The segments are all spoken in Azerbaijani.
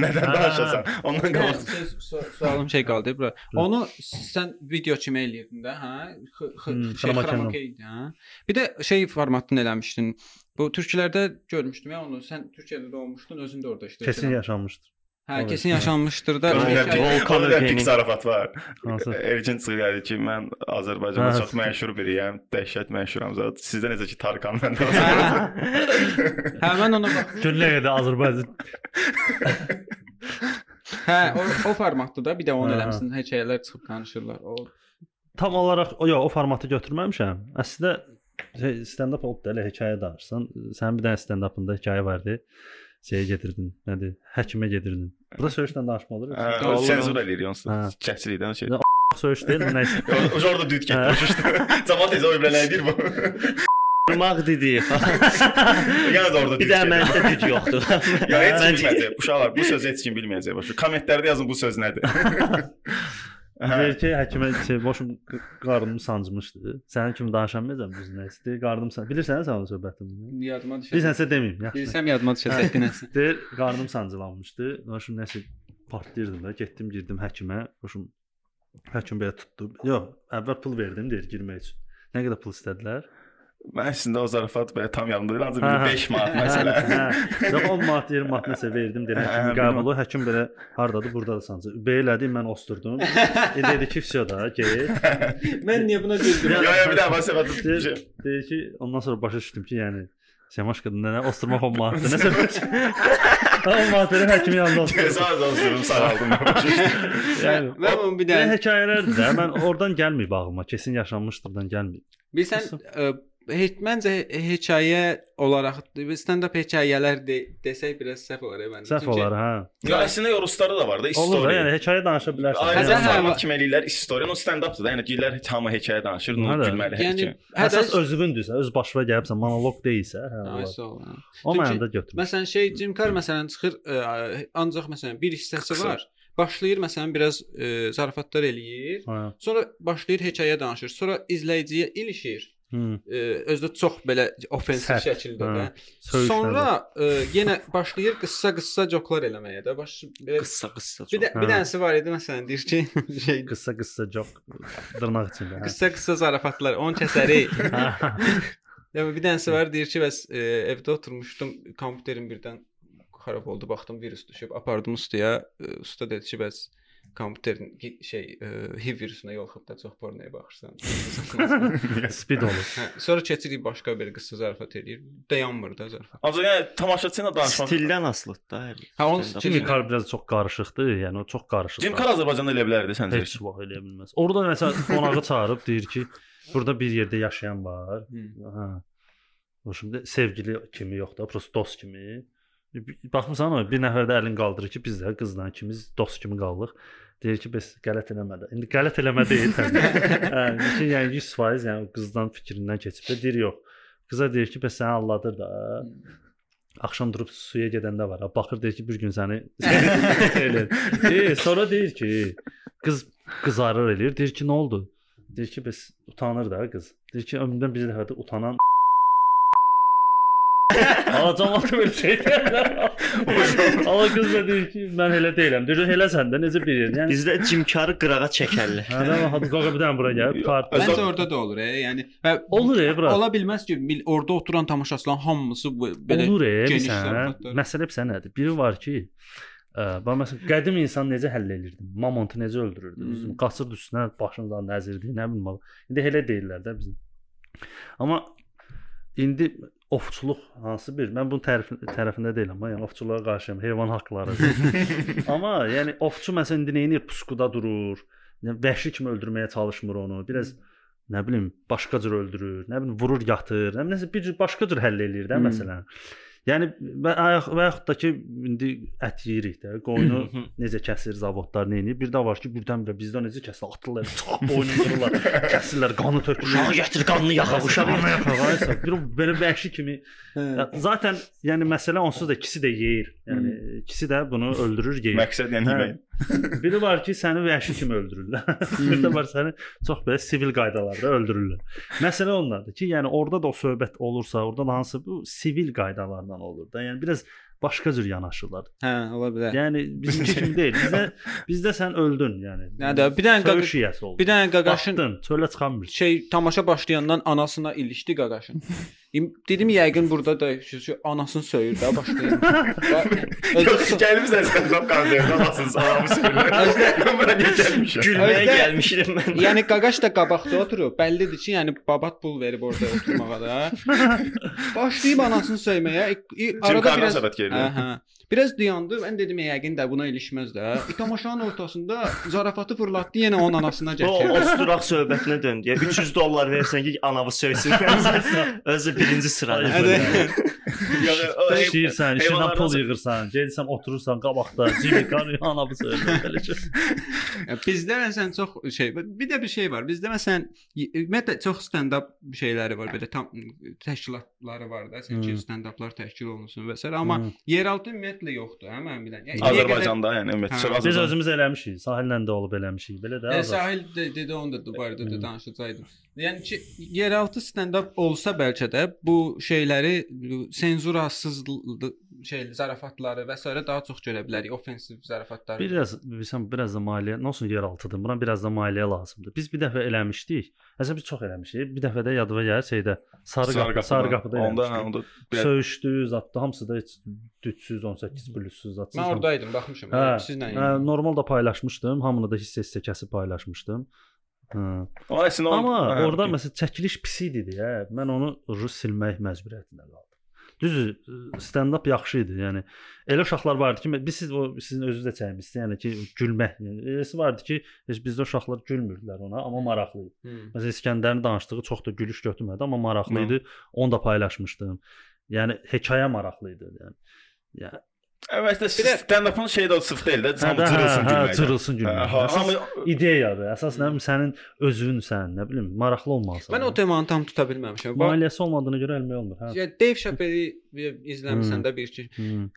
Nədən danışasan? Ondan qabaq. Sualım şey qaldı bura. Onu sən video kimi eləyirdin də, hə? Şey idi, hə? Bir də şey formatını eləmişdin. Bu türklərdə görmüşdüm ya onu. Sən Türkiyədə doğmuşdun, özün də orada işləyirdin. Kesin yaşanmışdır. Hə, Evet. kesin yaşanmışdır da. Volkan Pik zarafat var. Elçin çıxırdı ki, mən Azərbaycanda çox məşhur biriyəm, dəhşət məşhuram zət. Sizdə necə ki Tarkan məndə. Hə, mən ona baxdım. Gülləyə də Azərbaycan Hə, o, o formatda da bir də onu eləmisən. Hekayələr çıxıb danışırlar. O tam olaraq o yox, o formatı götürməmişəm. Əslində stand-up oldu da elə hekayə danışsan. Sənin bir dənə stand-upında hekayə vardı. Şeyə gedirdin. Nədir? Həkimə gedirdin. Bu da söyüşdən danışma olur. Hə, Olur. Senzur eləyir onsuz. Çəkçilikdən şey. Söyüş deyil, nəysə. O orada düt getdi, başışdı. Cəmaət izə öyrənə deyir bu. Durmaq dedi. Yəni də orada Bir düt də getdi. məndə düz yoxdur. Ya heç bilməyəcək. Uşaqlar bu sözü heç kim bilməyəcək. Başa. Kommentlərdə yazın bu söz nədir. Hə. Deyir ki, həkimə şey, boşum qarnım sancmışdı. Sənin kimi danışamayacağam düz nə istəyir? Qarnım san. Bilirsən sən o söhbətini? yadıma düşür. Bilsənsə deməyim, yaxşı. Bilsəm yadıma düşəcək nəsə. Deyir, qarnım sancılanmışdı. Boşum nəsə partlayırdım da. Getdim, girdim həkimə. Boşum həkim belə tutdu. Yox, əvvəl pul verdim deyir girmək üçün. Nə qədər pul istədilər? Mən əslində o zarafat belə tam yadımda deyil, ancaq Hə, hə. bir 5 manat məsələ. Hə. Yox 10 manat, 20 manat nəsə verdim deyir. Hə, Həkim hə, həkim belə hardadır? Burdadır sancı. Belədi, mən osturdum. E dedi ki, "Vsyo da, get." Mən niyə buna güldüm? Ya ya bir daha mən səbət Deyir, ki, ondan sonra başa düşdüm ki, yəni Semaşka nə osturmaq 10 manatdır. Nəsə 10 manat verib həkimin yanında ostur. Cəza yazıyorum, sağaldım. Yəni Mən onu bir Belə də hekayələrdir də. Mən oradan gəlməyib ağlıma. Kesin yaşanmışdırdan gəlməyib. bilsən ə, heç məncə hekayə olaraq stand-up hekayələr de, desək biraz səhv olar məncə. Səhv olar, hə. Ya əslində Ruslarda da var da Olur da, istoriya. yəni hekayə danışa bilərsən. Hə, hə, format hə. kimi eləyirlər istoriya, o stand-updır da. Yəni deyirlər hamı hekayə danışır, Hə, nə də. gülməli Yəni yəni, Əsas hədə özünüzdürsə, öz başına gəlibsə, monoloq deyilsə, hə. Ay olar. sağ ol. hə. O Çünki mənada götürür. Məsələn şey Jim Carrey məsələn çıxır ə, ancaq məsələn bir hissəsi Qısa. var. Başlayır məsələn biraz ə, zarafatlar eləyir. Hə. Sonra başlayır hekayə danışır. Sonra izləyiciyə ilişir. Hı. Ə, özdə çox belə ofensiv Sərt, şəkildə hə. də. Söyüşlər Sonra var. ə, yenə başlayır qıssa-qıssa joklar eləməyə də. Baş belə Qıssa qıssa. bir də Hə. bir dənəsi var idi məsələn deyir ki, şey qısa qısa joke dırnaq içində. hə. qıssa-qıssa zarafatlar, onun kəsəri. Hə. Ya bir dənəsi var deyir ki, bəs e, evdə oturmuşdum, kompüterim birdən xarab oldu, baxdım virus düşüb, apardım ustaya. E, usta dedi ki, bəs kompüterin şey e, HIV virusuna yoluxub da çox pornoya baxırsan. Speed olur. hə, sonra keçirik başqa bir qıssa zarafat eləyir. Dayanmır da zarafat. Ancaq yəni tamaşaçı ilə danışmaq. Stildən asılıdır da. Ha, onun stand-up. Jimmy Carr biraz çox qarışıqdır, yəni o çox qarışıq. Jim Carrey Azərbaycanda elə bilərdi səncə? heç vaxt eləyə bilməz. Orada məsələn qonağı çağırıb deyir ki, burada bir yerdə yaşayan var. Hə. O şimdi sevgili kimi yox da, prosta dost kimi. Baxmısan o bir nəfər də əlini qaldırır ki, biz də qızla ikimiz dost kimi qaldıq. Deyir ki, bəs qələt eləmədi. İndi qələt eləmə deyil hə, ki, yəni 100% yəni qızdan fikrindən keçib də deyir yox. Qıza deyir ki, bəs səni alladır da. Axşam durub suya gedəndə var. Baxır deyir ki, bir gün səni elə. Deyir, sonra deyir ki, qız qızarır eləyir. Deyir ki, nə oldu? Deyir ki, bəs utanır da qız. Deyir ki, ömrümdən bir dəfə də utanan Alacağım belə şey deyirlər. Amma qız da deyir ki, mən elə deyiləm. Deyir, elə sən də necə bir yer? Yəni Bizdə Carrey qırağa çəkərlər. hə, də hadi qaqa bir dənə bura gəl. Məncə orada da olur, e, yəni və Olur e, bura. Ola bilməz ki, mil- orada oturan tamaşaçıların hamısı belə Olur e, zarafatlar. Məsələ bilsən nədir? Biri var ki, ə, bax məsələn qədim insan necə həll edirdi? Mamontu necə öldürürdü? Hmm. Qaçırdı üstünə, başından nəzirdi, nə bilim. bax. İndi elə deyirlər də bizim. Amma indi ovçuluq hansı bir? Mən bunun tərəf tərəfində deyiləm, yəni ovçuluğa qarşıyam, heyvan haqqları. amma yəni ovçu məsələn indi nə edir? Puskuda durur. Yəni vəhşi kimi öldürməyə çalışmır onu. Biraz nə bilim başqa cür öldürür, nə bilim vurur, yatır, nə bilim nəsə bir cür başqa cür həll eləyir də Hmm. Yəni və ayaq və yaxud da ki indi ət yeyirik də, qoyunu necə kəsir zavodlar, nə edir? Bir də var ki, birdən-birə bizdə necə kəsir, atırlar, çox boynu qırırlar, kəsirlər, qanı tökülür. Uşağı gətir qanını yaxa uşağı. Qanı yaxağaysa, bir belə vəhşi kimi. Hə. Zaten yəni məsələ onsuz da ikisi də yeyir. Yəni ikisi də bunu öldürür, yeyir. Məqsəd yəni Hə, yemək. Biri var ki, səni vəhşi kimi öldürürlər. bir də var səni çox belə sivil qaydalarda öldürürlər. Məsələ ondadır ki, yəni orada da o söhbət olursa, orada da hansı bu sivil qaydalardan olur da. Yəni biraz başqa cür yanaşırlar. Hə, ola bilər. Yəni bizimki kimi deyil. Bizdə bizdə sən öldün, yəni. Nə də bir dənə Söyüş qaqaş, yiyəsi oldun. bir dənə qaqaşın çölə çıxamırsan. şey tamaşa başlayandan anasına ilişdi qaqaşın. İm- Dedim yəqin burada da anasını söyür də başlayın. Yox, gəlmisən sən tam konsertə anasını salamı söylə. Mən niyə gəlmişəm? Gülməyə gəlmişdim mən. yəni qaqaş da qabaqda oturub. Bəllidir ki, yəni babat pul verib orada oturmağa da. Başlayıb anasını söyməyə. Arada biraz söhbət gedir. Hə. Biraz dayandı. Mən dedim yəqin də buna ilişməz də. Tamaşanın ortasında zarafatı fırlatdı, yenə onun anasına O gətirdi. osturaq söhbətinə döndü. Ya 300 dollar versən ki, anavı söysün. Özü birinci sırada. İşinə heyvanlardan- pul yığırsan, gedirsən oturursan qabaqda, Jimmy Carr anabı söyür belə şey. Ya, Bizdə məsələn çox şey bir də bir şey var. Bizdə məsələn ümumiyyətlə çox stand-up şeyləri var, belə tam təşkilatları var da, sən ki Hmm. stand-uplar təşkil olunsun və s. amma yeraltı ümumiyyətlə yoxdur, hə mənim bilən. Yəni, Azərbaycanda yəni ümumiyyətlə Biz özümüz eləmişik, sahillə də olub eləmişik. Belə də. E, sahil de, dedi onu da bu barədə də Hmm. danışacaqdım. Yəni ki, yeraltı stand-up olsa bəlkə də bu şeyləri senzurasız şey zarafatları və s. daha çox görə bilərik, offensiv zarafatları. Biraz bilirsən, biraz da maliyyə, nə olsun yer altıdır. Buna biraz da maliyyə lazımdır. Biz bir dəfə eləmişdik. Əslində biz çox eləmişik. Bir dəfə də yadıma gəlir şeydə sarı qapı, sarı qapıda Onda hə, onda biraz Söyüşdü, zatdı, hamısı da heç 318 plussuz zatsız. Mən oradaydım, baxmışam. Hə, Sizlə. hə, normal da paylaşmışdım. Hamını da hissə-hissə kəsib paylaşmışdım. Hə. Amma hə, orada okey. məsələn çəkiliş pis idi deyə mən onu silmək məcburiyyətində qaldım. Düzdür, stand-up yaxşı idi. Yəni elə uşaqlar vardı ki, biz siz o sizin özünüz də çəkmisiniz. Yəni ki, gülmək. Yəni eləsi vardı ki, heç bizdə uşaqlar gülmürdülər ona, amma maraqlı idi. Hmm. Məsələn İskəndərin danışdığı çox da gülüş götürmədi, amma maraqlı idi. Onu da paylaşmışdım. Yəni hekayə maraqlı idi. Yəni. Yəni Də- stand-up'ın şeyi də o sıx deyil də, hə, hamı cırılsın hə, gülməkdən. cırılsın Hə, gülmək. ha- Əsas Hamı ideyadır. Əsas nə bilim sənin özünsən, nə bilim maraqlı olmalısan. Mən o temanı tam tuta bilməmişəm. Bax, maliyyəsi olmadığına görə eləmək olmur. Hə. Dave Chappelle izləmisən də bir ki.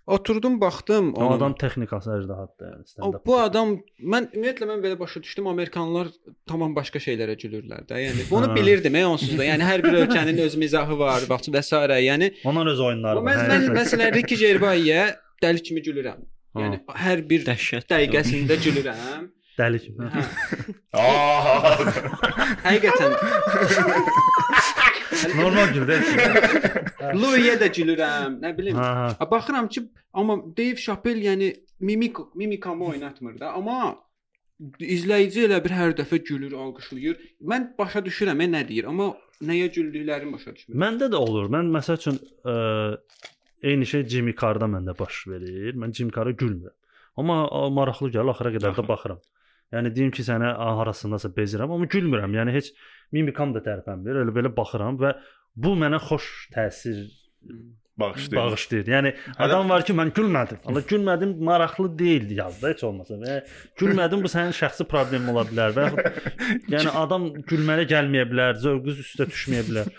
Oturdum, baxdım O adam texnikası əjdahatdır yəni stand-up. bu adam mən ümumiyyətlə mən belə başa düşdüm Amerikanlılar tamam başqa şeylərə gülürlər də. Yəni bunu bilirdim ey onsuz da. Yəni hər bir ölkənin öz mizahı var, bax və s. Yəni Onların öz oyunları var. mən, Hə, hə. məsələn Ricky Gervais-yə dəli kimi gülürəm. Yəni hər bir Dəhşət. dəqiqəsində gülürəm. dəli kimi. Hə. Həqiqətən Normal güldə. Louis-yə də gülürəm, nə bilim. Hə, hə. A, Baxıram ki, amma Dave Chappelle yəni mimik mimikamı oynatmır da, amma izləyici elə bir hər dəfə gülür, alqışlayır. Mən başa düşürəm e, nə deyir, amma nəyə güldüklərini başa düşmürəm. Məndə də olur. Mən məsəl üçün ə, eyni şey Jimmy Carr-da məndə baş verir. Mən Jimmy Carr-a gülmürəm. Amma maraqlı gəlir, axıra qədər də baxıram. Yəni deyim ki, sənə harasındasa bezirəm, amma gülmürəm. Yəni heç mimikam da tərpənmir. Elə belə baxıram və bu mənə xoş təsir Bağışlayın. bağışlayır. Yəni adam var ki, mən gülmədim. Allah gülmədim, maraqlı deyil yazdı heç olmasa. Və gülmədim bu sənin şəxsi problemin ola bilər və yəni adam gülməyə gəlməyə bilər, zövqünüz üstə düşməyə bilər.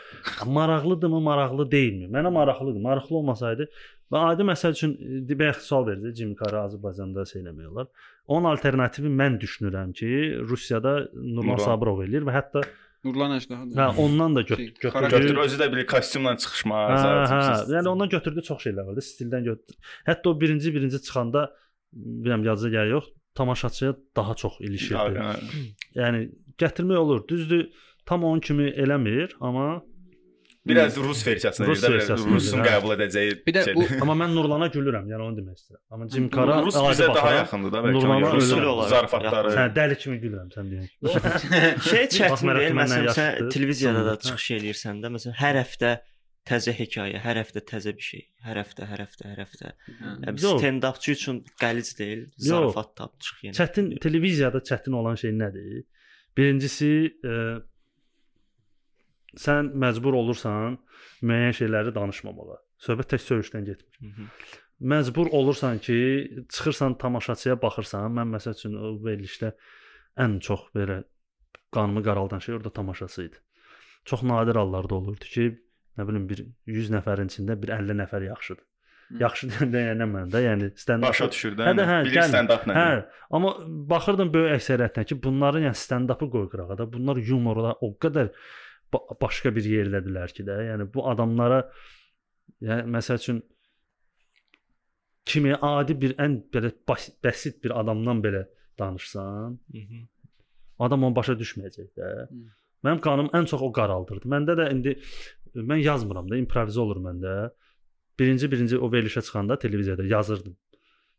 Maraqlıdırmı, maraqlı deyilmi? Mənə maraqlıdır. Maraqlı olmasaydı və adi məsəl üçün e, bayaq sual verdi Jimmy Carr Azərbaycanda şey eləmək olar. Onun alternativi mən düşünürəm ki, Rusiyada Nurlan. Sabirov eləyir və hətta Nurlan Əjdahadır. hə ondan da gö Şey, götürdü. Götür özü də bir kostyumla çıxışma. Hə, hə. Yəni ondan götürdü çox şeylər var da, stildən götürdü. Hətta o birinci birinci çıxanda bilmirəm yazıya gəlir yox, tamaşaçıya daha çox ilişirdi. Hə, Yəni gətirmək olur. Düzdür, tam onun kimi eləmir, amma Biraz Rus versiyasını Rus verir də, Rusun hə. qəbul edəcəyi Bir də şey. bu amma mən Nurlana gülürəm, yəni onu demək istəyirəm. Amma Jim Carr Rus bizə daha yaxındır da bəlkə. Nurlana Rus olar. zarafatları. Sən dəli kimi gülürəm sən deyən. Şey çətin deyil. Məsələn, sən televiziyada da Hə. çıxış eləyirsən də, məsələn, hər həftə təzə hekayə, hər həftə təzə bir şey, hər həftə, hər həftə, hər həftə. Yəni stand-upçı üçün qəlic deyil, zarafat tap çıx yenə. Çətin televiziyada çətin olan şey nədir? Birincisi, e, sən məcbur olursan müəyyən şeyləri danışmamağa. Söhbət tək söyüşdən getmir. Mhm. Məcbur olursan ki, çıxırsan tamaşaçıya baxırsan. Mən məsəl üçün o verilişdə ən çox belə qanımı qaraldan şey orada tamaşaçı idi. Çox nadir hallarda olurdu ki, nə bilim bir 100 nəfərin içində bir 50 nəfər yaxşıdır. Yaxşı deyənə məndə, yəni stand-up Başa düşür də. Hə də hə, bilir gəlmir. stand-up Hə, nədir. amma baxırdım böyük əksəriyyətinə ki, bunların yəni stand-up'ı qoy qırağa da. Bunlar yumorla o qədər ba başqa bir yerdədirlər ki də. Yəni bu adamlara yəni məsəl üçün kimi adi bir ən belə bəsit bir adamdan belə danışsan, adam onu başa düşməyəcək də. Hı. Mənim qanım ən çox o qaraldırdı. Məndə də indi mən yazmıram da, improvizə olur məndə. Birinci birinci o verilişə çıxanda televiziyada yazırdım.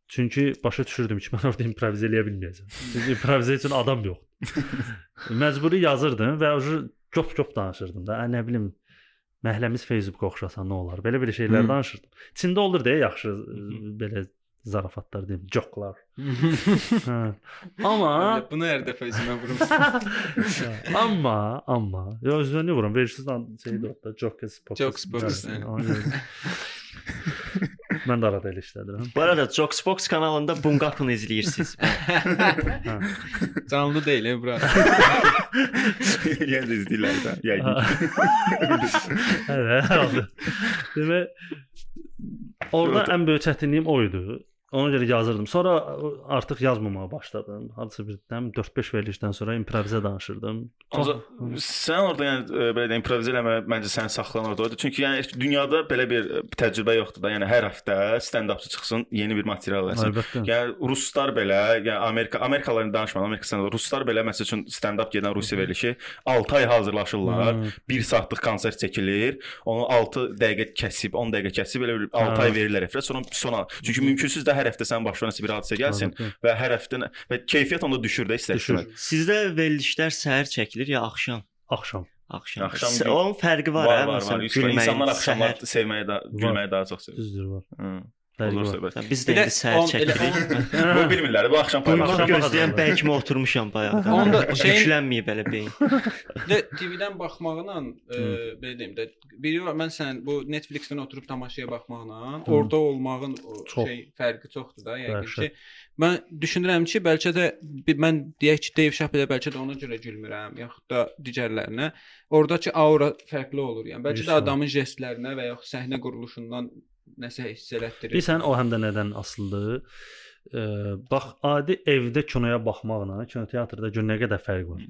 Çünki başa düşürdüm ki, mən orada improvizə eləyə bilməyəcəm. Çünki improvizə üçün adam yoxdur. Məcburi yazırdım və o cop-cop danışırdım da. Ə, nə bilim, məhləmiz Facebooka oxşasan nə olar? Belə-belə şeylər Hı. danışırdım. İçində olur deyə yaxşı ə, belə zarafatlar deyim, joklar. hə. Amma Bunu hər dəfə üzümə vurursan. amma amma ya özünə vurum versiz şeydə orada jokes pokus. Jokes pokus, Hə. Mən də arada elə işlədirəm. Bu arada Jokesbox kanalında Bungapını izləyirsiniz. Canlı deyil, e, bura. Yenə də izləyirlər də. Yəqin. Hə, hə. Demək orada ən böyük çətinliyim o idi. Ona görə yazırdım. Sonra artıq yazmamağa başladım. Hardasa birdən 4-5 verilişdən sonra improvizə danışırdım. Ancaq sən orada yəni e, belə də improvizə eləmə məncə səni saxlayan orada. Çünki yəni dünyada belə bir e, təcrübə yoxdur da. Yəni hər həftə stand-upçı çıxsın, yeni bir material versin. Əlbəttə. Yəni ruslar belə, yəni Amerika Amerikalıların danışmadan Amerika stand ruslar belə məsəl üçün stand-up gedən Rusiya verilişi 6 ay hazırlaşırlar. Hı. 1 saatlıq konsert çəkilir. Onu 6 dəqiqə kəsib, 10 dəqiqə kəsib belə 6 Hə. ay verirlər efirə. Sonra sonra çünki mümkünsüz də hər həftə sən başına nəsə bir hadisə gəlsin Əlbəttə. və hər həftə və keyfiyyət onda düşür də Düşür. istər-istəməz. Sizdə verilişlər səhər çəkilir ya axşam? Axşam. Axşam. Axşam gün- Onun fərqi var, Var, hə? var, Məsələn, var. Üç- İnsanlar axşamlar sevməyi də, gülməyi daha çox sevir. Düzdür var. Hı. Olur söhbət. Biz Bir də də indi səhər elə çəkirik. Bu bilmirlər. Bu axşam. Axşam gözləyən bəlkə oturmuşam bayaqdan. Onda yüklənməyib belə beyin. də TV-dən baxmaqla, e, belə deyim də, biri var mən sən bu Netflix-dən oturub tamaşaya baxmaqla, orada olmağın şey fərqi çoxdur da, yəqin ki. Mən düşünürəm ki, bəlkə də mən deyək ki, Dave Chappelle bəlkə də ona görə gülmürəm, yaxud da digərlərinə. Oradakı aura fərqli olur. Yəni bəlkə də adamın jestlərinə və yaxud səhnə quruluşundan nəsə hiss elətdirir. Bilirsən o həm də nədən asılıdır? Ə, bax, adi evdə kinoya baxmaqla kinoteatrda gör nə qədər fərq var.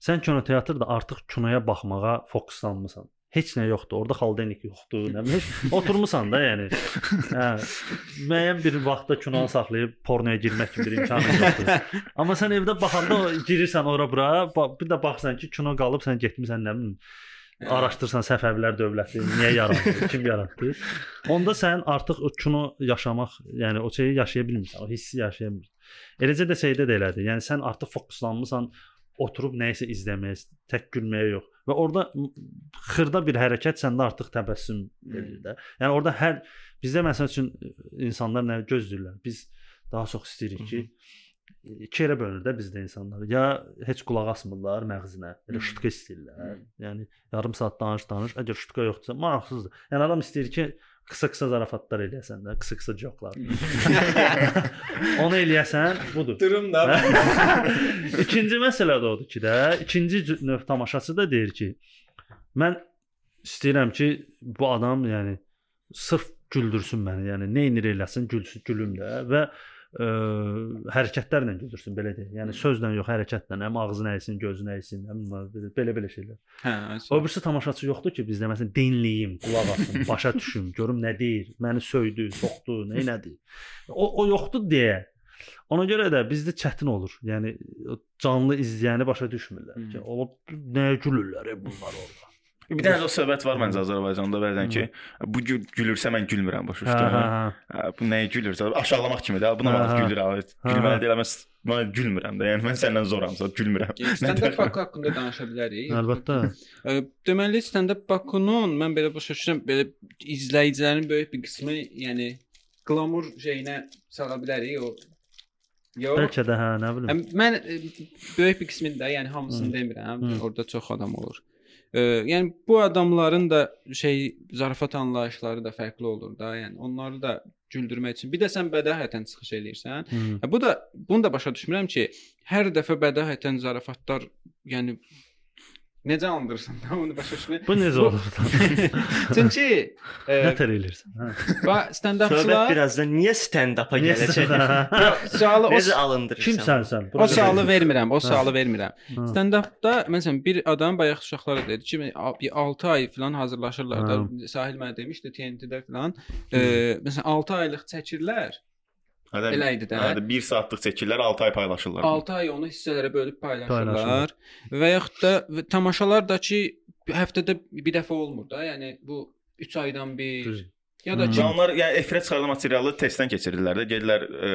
Sən kinoteatrda artıq kinoya baxmağa fokuslanmısan. Heç nə yoxdur. Orda xaldenik yoxdur. Nə heç oturmusan da, yəni. Hə, müəyyən bir vaxtda kinonu saxlayıb pornoya girmək kimi bir imkanın yoxdur. Amma sən evdə baxanda girirsən ora bura, bir də baxsan ki, kino qalıb sən getmisən nə bilim araşdırsan Səfəvilər dövləti niyə yarandı, kim yaratdı. Onda sən artıq o kino yaşamaq, yəni o şeyi yaşaya bilmirsən, o hissi yaşaya bilmirsən. Eləcə də şeydə də elədir. Yəni sən artıq fokuslanmısan oturub nəyisə izləməyə, tək gülməyə yox. Və orada xırda bir hərəkət səndə artıq təbəssüm verir də. Yəni orada hər bizdə məsəl üçün insanlar nə gözləyirlər? Biz daha çox istəyirik ki, iki yerə bölünür də bizdə insanlar. Ya heç qulaq asmırlar məğzinə, elə Hı. şutka istəyirlər. Yəni yarım saat danış, danış. Əgər şutka yoxdursa maraqsızdır. Yəni adam istəyir ki, qısa-qısa zarafatlar eləyəsən də, qısa-qısa joklar. Onu eləyəsən, budur. Durum da ikinci məsələ də odur ki də, ikinci növ tamaşaçı da deyir ki, mən istəyirəm ki, bu adam yəni sırf güldürsün məni, yəni nə edir eləsin, gülsün, gülüm də və ə, hərəkətlərlə güldürsün belə deyək. Yəni sözlə yox, hərəkətlə, həm ağzını əysin, gözünü əysin, həm belə- belə-belə şeylər. Hə, O birisi tamaşaçı yoxdur ki, bizdə məsələn dinləyim, qulaq asım, başa düşüm, görüm nə deyir, məni söydü, soxdu, nə elədi. O o yoxdur deyə. Ona görə də bizdə çətin olur. Yəni canlı izləyəni başa düşmürlər ki, o nəyə gülürlər e, bunlar orada. Bir dənə də o söhbət var məncə Azərbaycanda bəzən ki, bu gül, gülürsə mən gülmürəm başa düşdün. bu nəyə gülürsə, aşağılamaq kimidir. ha, Buna bax gülür abi. Gülməli deyil, s- mən gülmürəm də. Yəni mən səndən zoramsa gülmürəm. Stand-up haqqı haqqında danışa bilərik. Əlbəttə. Ə, Deməli stand-up Bakunun mən belə başa düşürəm, belə izləyicilərin böyük bir qismi, yəni glamur şeyinə sala bilərik o. Yox. Bəlkə də hə, nə bilim. Mən ə, böyük bir qismini də, yəni hamısını demirəm. Hı. Orada çox adam olur. Ə, yəni bu adamların da şey zarafat anlayışları da fərqli olur da. Yəni onları da güldürmək üçün. Bir də sən bədahətən çıxış eləyirsən. Hə, Bu da bunu da başa düşmürəm ki, hər dəfə bədahətən zarafatlar, yəni Necə andırırsan? Onu başa düşmürəm. Bu necə olur? Çünki e, Nətər eləyirsən? Hə. və Söhbət stand-upçılar birazdan niyə stand-up-a Niyə gələcək? sualı o Necə alındırırsan? Kimsən sən? O sualı vermirəm, o sualı vermirəm. Stand-upda məsələn bir adam bayaq uşaqlara dedi ki, a- bir 6 ay falan hazırlaşırlar da. Sahil mənə demişdi TNT-də falan. E, məsələn 6 aylıq çəkirlər. Hədə Elə idi də. Hədə 1 saatlıq çəkirlər, 6 ay paylaşırlar. 6 ay onu hissələrə bölüb paylaşırlar. Paylaşırlar. Və yaxud da tamaşalar da ki həftədə bir dəfə olmur da. Yəni bu 3 aydan bir Düz. Ya da Hmm. ki Və onlar yəni efirə çıxarılan materialı testdən keçirirlər də. Gedirlər ə,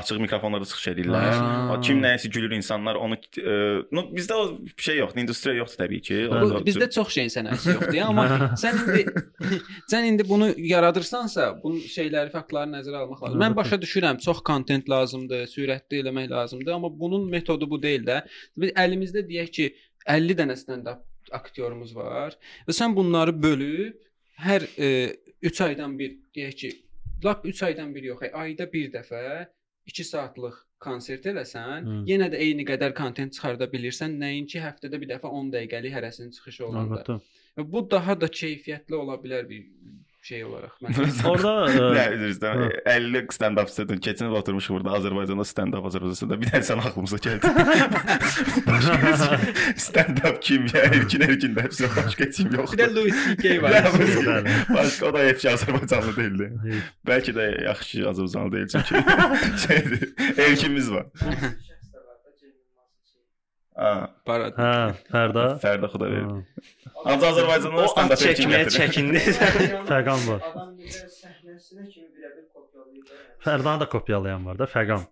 açıq mikrofonlarda çıxış edirlər. Ha. Kim nəyəsə gülür insanlar onu ə, no bizdə o şey yoxdur, industriya yoxdur təbii ki. O- Bu, o- bizdə çox şeyin sənəti yoxdur. Amma sən indi sən indi bunu yaradırsansa, bunun şeyləri, faktları nəzərə almaq lazım. Mən başa düşürəm, çox kontent lazımdır, sürətli eləmək lazımdır, amma bunun metodu bu deyil də. Biz əlimizdə deyək ki, 50 dənə stand-up aktyorumuz var və sən bunları bölüb hər 3 aydan bir deyək ki, lap 3 aydan bir yox, ayda bir dəfə 2 saatlıq konsert eləsən, Hı. yenə də eyni qədər kontent çıxarda bilirsən, nəinki həftədə bir dəfə 10 dəqiqəlik hərəsinin çıxışı olanda. Əlbəttə. Və Bu daha da keyfiyyətli ola bilər bir şey olaraq. Mən Orda Nə ə, üzrdən Hə. 50 stand-up setdən keçən il oturmuşuq burada Azərbaycanda stand-up Azərbaycanda bir dənə sən ağlımıza gəldi. stand-up kim ya? Erkin Erkin də hepsi başqa kim bir də yoxdur. Louis CK var. Başqa o da hepsi Azərbaycanlı deyildi. Bəlkə də yaxşı Azərbaycanlı deyil çünki şeydir. Erkimiz var. Ha, Parad. Hə, Fərda. Fərdə xuda verir. Hə, Ancaq Azərbaycanda O stand-up çəkməyə çəkindi. Fəqan var. Adam bizə səhnəsinə kimi birəbir kopyalayır. da yəni. Fərdanı da kopyalayan var da, Fəqan.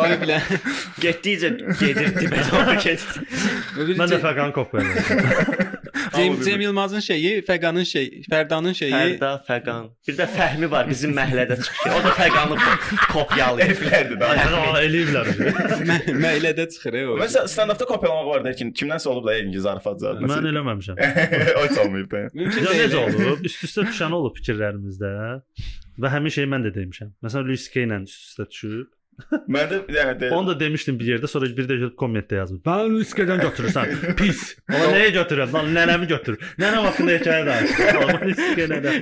Vay bilə. Getdikcə gedir dibə doğru gedir. Mən də Fəqanı kopyalayıram. Cem, Cem Yılmazın şeyi, Fəqanın şeyi, Fərdanın şeyi. Fərda, Fəqan. Bir də Fəhmi var bizim məhəllədə çıxır. O da Fəqanı ko- kopyalayır. Heriflərdir da. Ay, eləyiblər. Mə- Məhəllədə çıxır e, o. Məsələn, stand-upda kopyalamaq var da ki, kimdənsə olub da yəqin ki, zarafat zad. Mən eləməmişəm. o olmayıb da. Ya necə olub? Üst-üstə düşən olub fikirlərimizdə. Və həmin şeyi mən də demişəm. Məsələn, Luis K ilə üst-üstə düşüb. Mən də yəni də Onu da demişdim bir yerdə, sonra bir də gəlib kommentdə yazıb. Mən Luis K-dən götürürsən. Pis. Ona nəyə götürürəm? Lan nənəmi götür. Nənəm haqqında hekayə danışır. Amma Luis K nədən?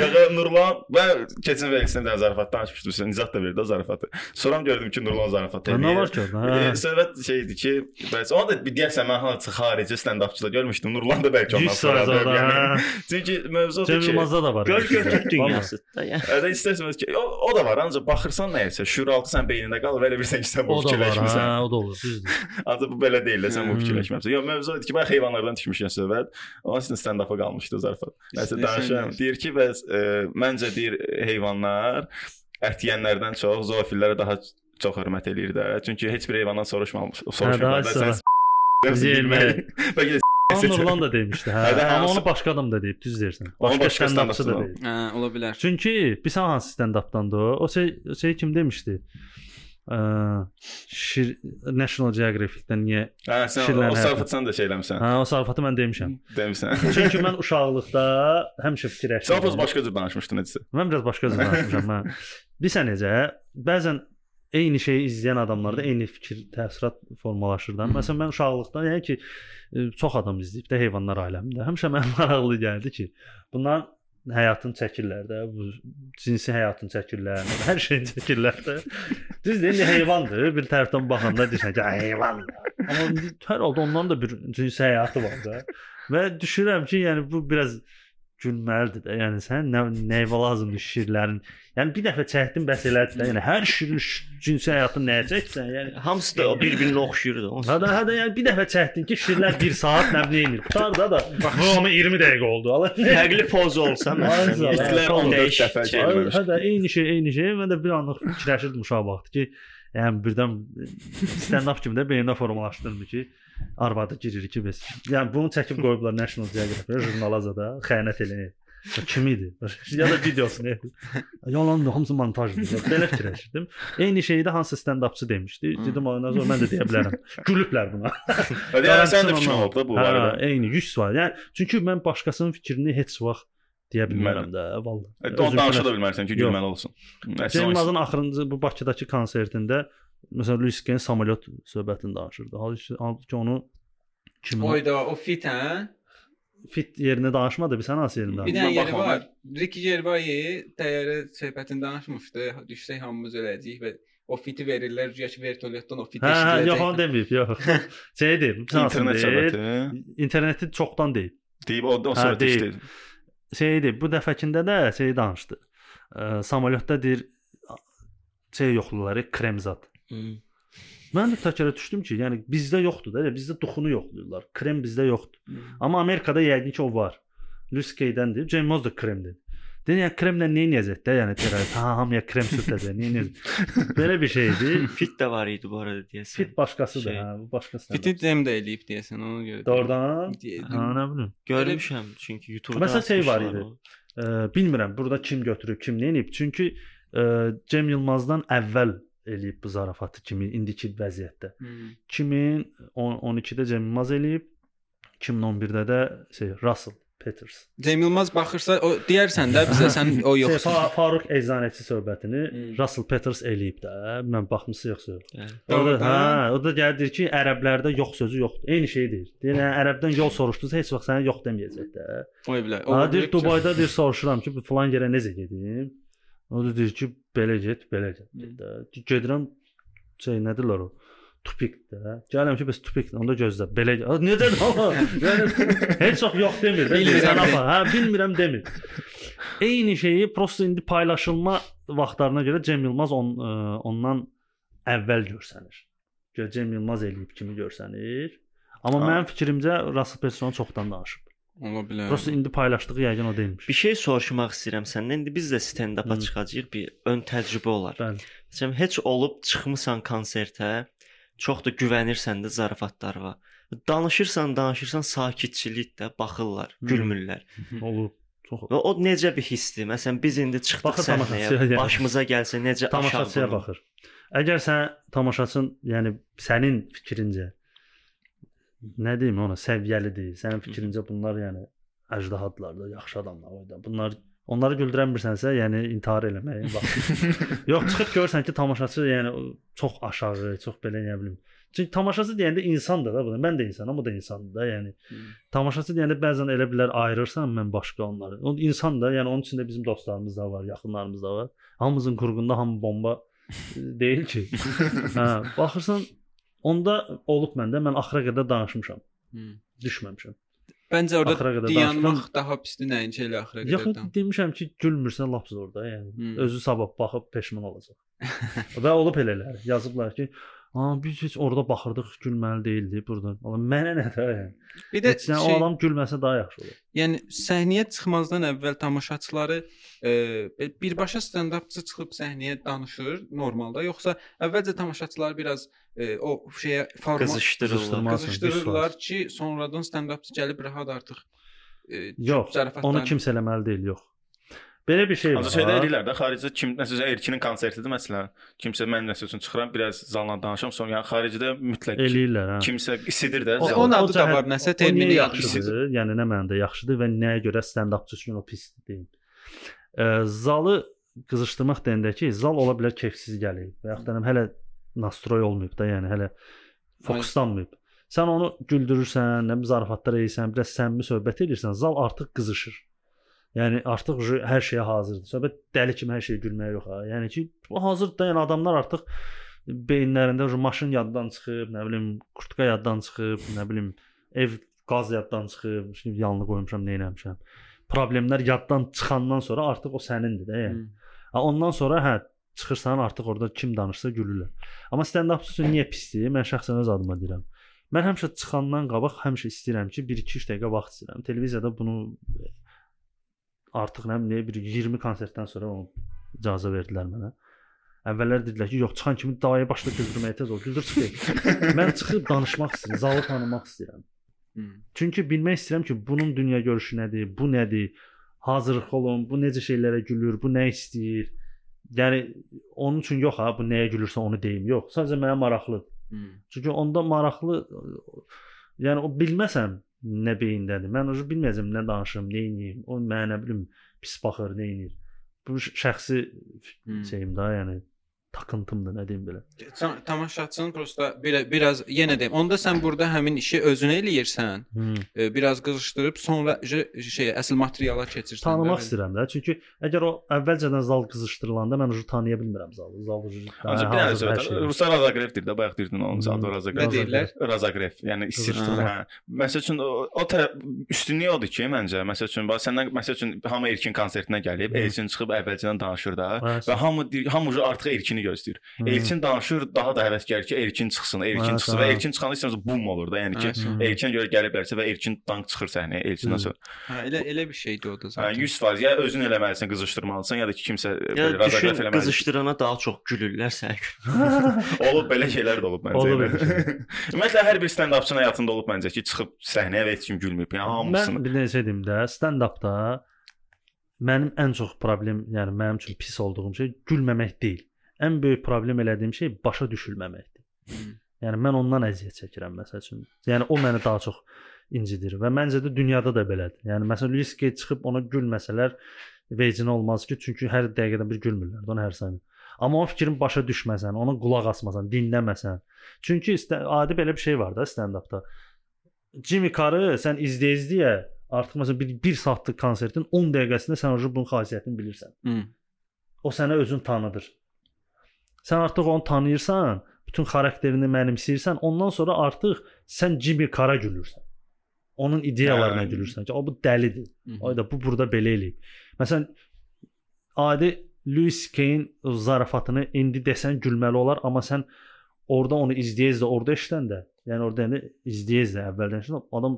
Ya Nurlan mən keçən verilsin də zarafat danışmışdım. Sən Nizat da verdi zarafatı. Sonra gördüm ki, Nurlan zarafat edir. Nə var ki orada? E, Hə. söhbət şeydi ki, bəs onu da bir deyəsən mən hansı xarici stand-upçıda görmüşdüm. Nurlan da bəlkə ondan 100 sonra. orada. yəni. Çünki mövzu odur ki, Yılmazda da var. Gör götür Vallahi. dünyası da. Yəni Ədə istərsəniz ki, o, o da var. Ancaq baxırsan nəyəsə, şüuraltı sən beynində qalır, elə bilirsən ki, sən bu fikirləşmirsən. Hə, o da olur. Düzdür. Ancaq bu belə deyil, də, sən bu Hmm. fikirləşmirsən. Yox, mövzu odur ki, mən heyvanlardan düşmüşəm söhbət. Onun üçün stand-up'a qalmışdı zarafat. Nəsə danışıram. danış. Deyir ki, bəs e, məncə deyir heyvanlar ət yeyənlərdən çox zoofillərə daha çox hörmət eləyir də. Çünki heç bir heyvandan soruşmamış, daha sən. Bəlkə Nurlan da demişdi. Hə. Hə, Amma onu başqa adam da deyib, düz deyirsən. Başqa stand-upçı da da. deyib. Hə, ola bilər. Çünki bir sən hansı stand-updandı o? O şey, o şey kim demişdi? Ə, şir National Geographic-dən niyə? Hə, sən o həyatı. sarfatı sən də şey eləmisən. Hə, o sarfatı mən demişəm. Demisən. Çünki mən uşaqlıqda həmişə fikirləşirdim. Sən biraz başqa cür danışmışdın necə? Mən biraz başqa cür danışmışam mən. Bilirsən necə? Bəzən eyni şeyi izləyən adamlarda eyni fikir, təəssürat formalaşır da. Məsələn mən uşaqlıqda yəni ki e, çox adam izləyib də heyvanlar aləmində. Həmişə mənə maraqlı gəldi ki, bunlar həyatını çəkirlər də, bu cinsi həyatını çəkirlər, hər şeyini çəkirlər də. Düzdür, indi heyvandır. Bir tərəfdən baxanda deyirsən ki, heyvandır. Amma hər halda ondan da bir cinsi həyatı var da. Və düşünürəm ki, yəni bu biraz gülməlidir də. Yəni sən nə nəyə lazımdır şirlərin? Yəni bir dəfə çəkdin bəs elədi də. Yəni hər şirin cinsi həyatını nəyə çəksən? Yəni hamısı da bir-birinə oxşuyurdu. Onsuz Hə də, hə də yəni bir dəfə çəkdin ki, şirlər 1 saat nə bilim Qutar da da. Bu amma 20 dəqiqə oldu. Fərqli poz olsa məsələn. İtlər Tamam. 14 dəfə Şey, gəlməmiş. Hə də eyni şey, eyni şey. Mən də bir anlıq fikirləşirdim uşaq vaxtı ki, yəni birdən stand-up kimi də beynimdə formalaşdırdım ki, arvadı girir ki, biz. Yəni bunu çəkib qoyublar National Geographic jurnala da xəyanət eləyir. Kim idi? Ya da videosunu. Yalan da hamısı montajdır. Belə fikirləşirdim. Eyni şeyi də hansı stand-upçı demişdi. Dedim ondan sonra mən də deyə bilərəm. Gülüblər buna. Yəni sən də fikrin olub da bu barədə. eyni 100%. Yəni çünki mən başqasının fikrini heç vaxt deyə bilmərəm də, vallahi. E, O danışa da bilmərsən ki, gülməli olsun. Cem Yılmazın axırıncı bu Bakıdakı konsertində məsələn Luis Gen samolyot söhbətini danışırdı. Halbuki halbuki onu Kim? Oyda o fit hə? Fit yerinə danışmadı, bir sən hansı yerində? Bir dənə yeri baxmam, var. Ricky Gervais təyyarə söhbətində danışmışdı. Düşsək hamımız öləcəyik və o fiti verirlər, güya ki vertolyotdan o fit Hə, hə, yox, onu deməyib, yox. Şey deyib, sən İnternet deyib. söhbəti. İnterneti çoxdan deyib. Deyib o o Hə, söhbət deyib. işdir. Şey deyib, bu dəfəkində də şey danışdı. Ə, samolyotda deyir şey yoxluları kremzat. Hmm. Mən də təkərə düşdüm ki, yəni bizdə yoxdur da, bizdə duxunu yoxlayırlar. Krem bizdə yoxdur. Hmm. Amma Amerikada yəqin ki o var. Lucy Kay-dəndir. James da kremdir. Deyir, yəni kremlə nə edəcək də, yəni terrorist. Ha, hamıya krem sürtəcək. Nə edəcək? Belə bir şeydir. Fit də var idi bu arada deyəsən. Fit başqasıdır, Şey. hə, bu başqası. Fiti dem də eləyib deyəsən ona görə. Doğrudan. Ha, nə bilim. Görmüşəm çünki YouTube-da. Məsələn, şey var idi. Ə, bilmirəm burada kim götürüb, kim nə edib. Çünki ə, Cem Yılmazdan əvvəl eləyib bu zarafatı kimi indiki vəziyyətdə. Hmm. 2012-də Cem Yılmaz eləyib, 2011-də də şey Russell Peters. Cem Yılmaz baxırsa o deyərsən də bizə sən o Şey, yoxdur. Fa Faruq Eczanəçi söhbətini Hmm. Russell Peters eləyib də. Mən yoxsa yox? Bəli. O da, Doğrudan. hə, o da gəldir ki, ərəblərdə yox sözü yoxdur. Eyni şey deyir. Deyir, yəni, ərəbdən yol soruşdunuz, heç vaxt sənə yox deməyəcək də. Oy bilə. Ha, deyir Dubayda deyir soruşuram ki, bu falan yerə necə gedim? O da deyir ki, belə get, belə get. də. Gedirəm şey nədirlər o? Tupikdə. Gələm ki, bəs tupik onda gözlə. Belə Necə amma? Yəni heç vaxt yox demir. Bilmirəm apa? Hə, bilmirəm demir. Eyni şeyi prosta indi paylaşılma vaxtlarına görə Cem Yılmaz on, ə, ondan əvvəl görsənir. Gör Cem Yılmaz eləyib kimi görsənir. Amma mənim fikrimcə Russell Peters çoxdan danışıb. Ola bilər. Prosta indi paylaşdığı yəqin o deyilmiş. Bir şey soruşmaq istəyirəm səndən. İndi biz də stand-up-a çıxacağıq, bir ön təcrübə olar. Bəli. Məsələn, heç olub çıxmısan konsertə, çox da güvənirsən də zarafatlarına. Danışırsan, danışırsan, sakitçilikdə baxırlar, Hı. gülmürlər. Olub. Çox Və o necə bir hissdir? Məsələn, biz indi çıxdıq Baxır səhnəyə, yəni. başımıza gəlsə necə tamaşaçıya aşağı baxır. Əgər sən tamaşaçın, yəni sənin fikrincə nə deyim ona, səviyyəlidir. Sənin fikrincə bunlar yəni əjdahadılar da, yaxşı adamlar o da. Bunlar onları güldürənmirsənsə, yəni intihar eləməyə vaxt. Yox, çıxıb görsən ki, tamaşaçı yəni çox aşağı, çox belə nə bilim. Çünki tamaşaçı deyəndə insandır da bu. Mən də insanam, o da insandır da, yəni. Tamaşaçı deyəndə bəzən elə bilər ayırırsan mən başqa onları. O insan da, yəni onun içində bizim dostlarımız da var, yaxınlarımız da var. Hamımızın qurğunda hamı bomba e, deyil ki. hə, baxırsan onda olub məndə mən axıra qədər danışmışam. Hmm. Düşməmişəm. Bəncə orada dayanmaq daha pisdir nəinki elə axıra qədər. demişəm ki, gülmürsən lapsız orada, yəni Hmm. özü sabah baxıb peşman olacaq. Və olub elələr. Yazıblar ki, "A, biz heç orada baxırdıq, gülməli değildi burada." Allah mənə nə də yəni. Bir də Heç sən o şey, adam gülməsə daha yaxşı olar. yəni səhnəyə çıxmazdan əvvəl tamaşaçıları e, birbaşa stand-upçı çıxıb səhnəyə danışır normalda, yoxsa əvvəlcə tamaşaçıları biraz e, o şeyə forma qızışdırırlar. Qızışdırırlar ki, sonradan stand-upçı gəlib rahat artıq e, Yox, onu kimsə eləməli deyil, yox. Belə bir şey var. Ancaq şeydə eləyirlər də xaricdə kim nəsə Erkinin konsertidir məsələn. Kimsə mən nəsə üçün çıxıram, biraz zalla danışım, sonra yəni xaricdə mütləq eləyirlər, hə. kimsə isidir də. O- onun o adı da var, nəsə termini yaxşıdır. Yəni nə mənada yaxşıdır və nəyə görə stand-upçı üçün o pisdir deyim. Ə, zalı qızışdırmaq deyəndə ki, zal ola bilər keyfsiz gəlir və yaxud da hələ nastroy olmayıb da, yəni hələ fokuslanmayıb. Sən onu güldürürsən, nə zarafatlar edirsən, biraz səmimi söhbət edirsən, zal artıq qızışır. Yəni artıq hər şeyə hazırdır. Söhbət dəli kimi hər şeyə gülməyə yox ha. Yəni ki, hazırdır da, yəni adamlar artıq beyinlərində maşın yaddan çıxıb, nə bilim, kurtka yaddan çıxıb, nə bilim, ev qaz yaddan çıxıb, şimdi yanlış qoymuşam, nə etmişəm. Problemlər yaddan çıxandan sonra artıq o sənindir də, yəni. Ha, ondan sonra hə çıxırsan artıq orada kim danışsa gülürlər. Amma stand-up üçün niyə pisdir? Mən şəxsən öz adıma deyirəm. Mən həmişə çıxandan qabaq həmişə istəyirəm ki, 1-2-3 dəqiqə vaxt istəyirəm. Televiziyada bunu artıq nə bilim bir 20 konsertdən sonra onu icazə verdilər mənə. Əvvəllər dedilər ki, yox çıxan kimi davaya başla güldürməyə tez ol, güldür çıxır. mən çıxıb danışmaq istəyirəm, zalı tanımaq istəyirəm. Hmm. Çünki bilmək istəyirəm ki, bunun dünya görüşü nədir, bu nədir? Hazırlıq olun, bu necə şeylərə gülür, bu nə istəyir? Yəni onun üçün yox ha, bu nəyə gülürsə onu deyim. Yox, sadəcə mənə maraqlıdır. Hmm. Çünki onda maraqlı yəni o bilməsəm nə beyindədir. Mən o bilməyəcəm nə danışım, nə edeyim. O mənə nə bilim pis baxır, nə edir. Bu şəxsi Hmm. şeyim də, yəni takıntımdır, nə deyim belə. Ta- Tamaşaçının prosta belə biraz yenə deyim. Onda sən burada həmin işi özünə eləyirsən, Hmm. e, biraz qızışdırıb sonra şey əsl materiala keçirsən. Tanımaq istəyirəm də. Çünki əgər o əvvəlcədən zal qızışdırılanda mən onu tanıya bilmirəm zalı. Zal Ancaq bir dənə söhbət. Ruslar Razaqrevdir də, bayaq deyirdin onun zadı Nə Razaqrev. deyirlər? Razaqrev, yəni istir. Qızışdırma. Hə. Məsəl üçün o, o tərəf üstünlüyü odur ki, məncə, məsəl üçün bax səndən məsəl üçün hamı Erkin konsertinə gəlib. Elçin çıxıb əvvəlcədən danışır da və hamı hamı ucu artıq Erkini gözləyir. Elçin danışır, daha da həvəskar ki, Erkin çıxsın, Erkin Hə, çıxsın hə. və Erkin çıxanda istəməsə bum olur da, yəni ki, Hə, Erkinə görə gəliblərsə və Erkin dank çıxır səhnəyə, Elçindən Hı. sonra. Hə, elə elə bir şeydir o da Hə, zaten. 100% ya özün eləməlisən, qızışdırmalısan ya da ki, kimsə Ya belə düşün Razaqrev eləməlidir. qızışdırana daha çox gülürlər sən. Olub belə şeylər də olub məncə. Olub. Ümumiyyətlə hər bir stand-upçının həyatında olub məncə ki, çıxıb səhnəyə və heç kim gülməyib. Yəni hamısını. Mən bir necə deyim də, stand-upda mənim ən çox problem, yəni mənim üçün pis olduğum şey gülməmək deyil. Ən böyük problem elədiyim şey başa düşülməməkdir. Hmm. Yəni mən ondan əziyyət çəkirəm məsəl üçün. Yəni o məni daha çox incidir və məncə də dünyada da belədir. Yəni məsələn Louis Gay çıxıb ona gülməsələr vecinə olmaz ki, çünki hər dəqiqədə bir gülmürlər də ona hər saniyə. Amma o fikrin başa düşməsən, ona qulaq asmasan, dinləməsən. Çünki adi belə bir şey var da stand-upda. Jimmy Carrı sən izləyə-izləyə artıq məsələn bir 1 saatlıq konsertin 10 dəqiqəsində sən o bunun xasiyyətini bilirsən. Hı. O sənə özün tanıdır. Sən artıq onu tanıyırsan, bütün xarakterini mənimsəyirsən, ondan sonra artıq sən Jimmy Carra gülürsən. Onun ideyalarına Hə. gülürsən ki, o bu dəlidir. Hı. Ay da bu burada belə eləyib. Məsələn adi Louis Kane zarafatını indi desən gülməli olar, amma sən orada onu izləyə-izlə orada işləndə, yəni orada yəni izləyə-izlə əvvəldən işləndə adam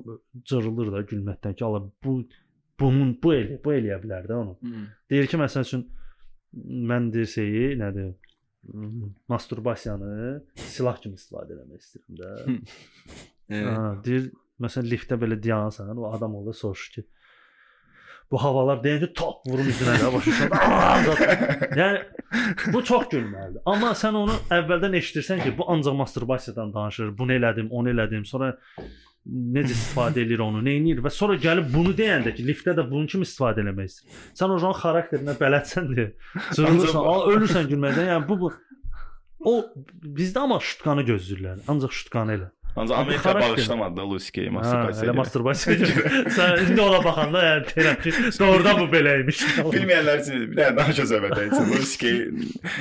cırılır da gülməkdən ki, Allah bu bunun bu elə, bu eləyə bilər də onu. Hı. Deyir ki, məsəl üçün mən deyir şeyi, nədir? Masturbasiyanı silah kimi istifadə etmək istəyirəm də. Evet. Ha, deyir, məsələn liftdə belə dayansan, o adam orada soruşur ki, bu havalar deyəndə top vurum üzünə də başlayır. yəni bu çox gülməlidir. Amma sən onu əvvəldən eşidirsən ki, bu ancaq masturbasiyadan danışır. Bunu elədim, onu elədim. Sonra necə istifadə edir onu, nə edir və sonra gəlib bunu deyəndə ki, liftdə də bunun kimi istifadə eləmək istəyir. Sən o jan xarakterinə bələdsən deyə. Cırılırsan, ölürsən gülməkdən. Yəni bu bu o bizdə amma şutkanı gözləyirlər. Ancaq şutkanı elə. Ancaq Amerika bağışlamadı da Louis Gay masturbasiya. elə masturbasiya. Sən indi ona baxanda yəni deyirəm ki, doğrudan bu belə imiş. Bilməyənlər üçün bir dənə daha söhbət etsin. Louis Gay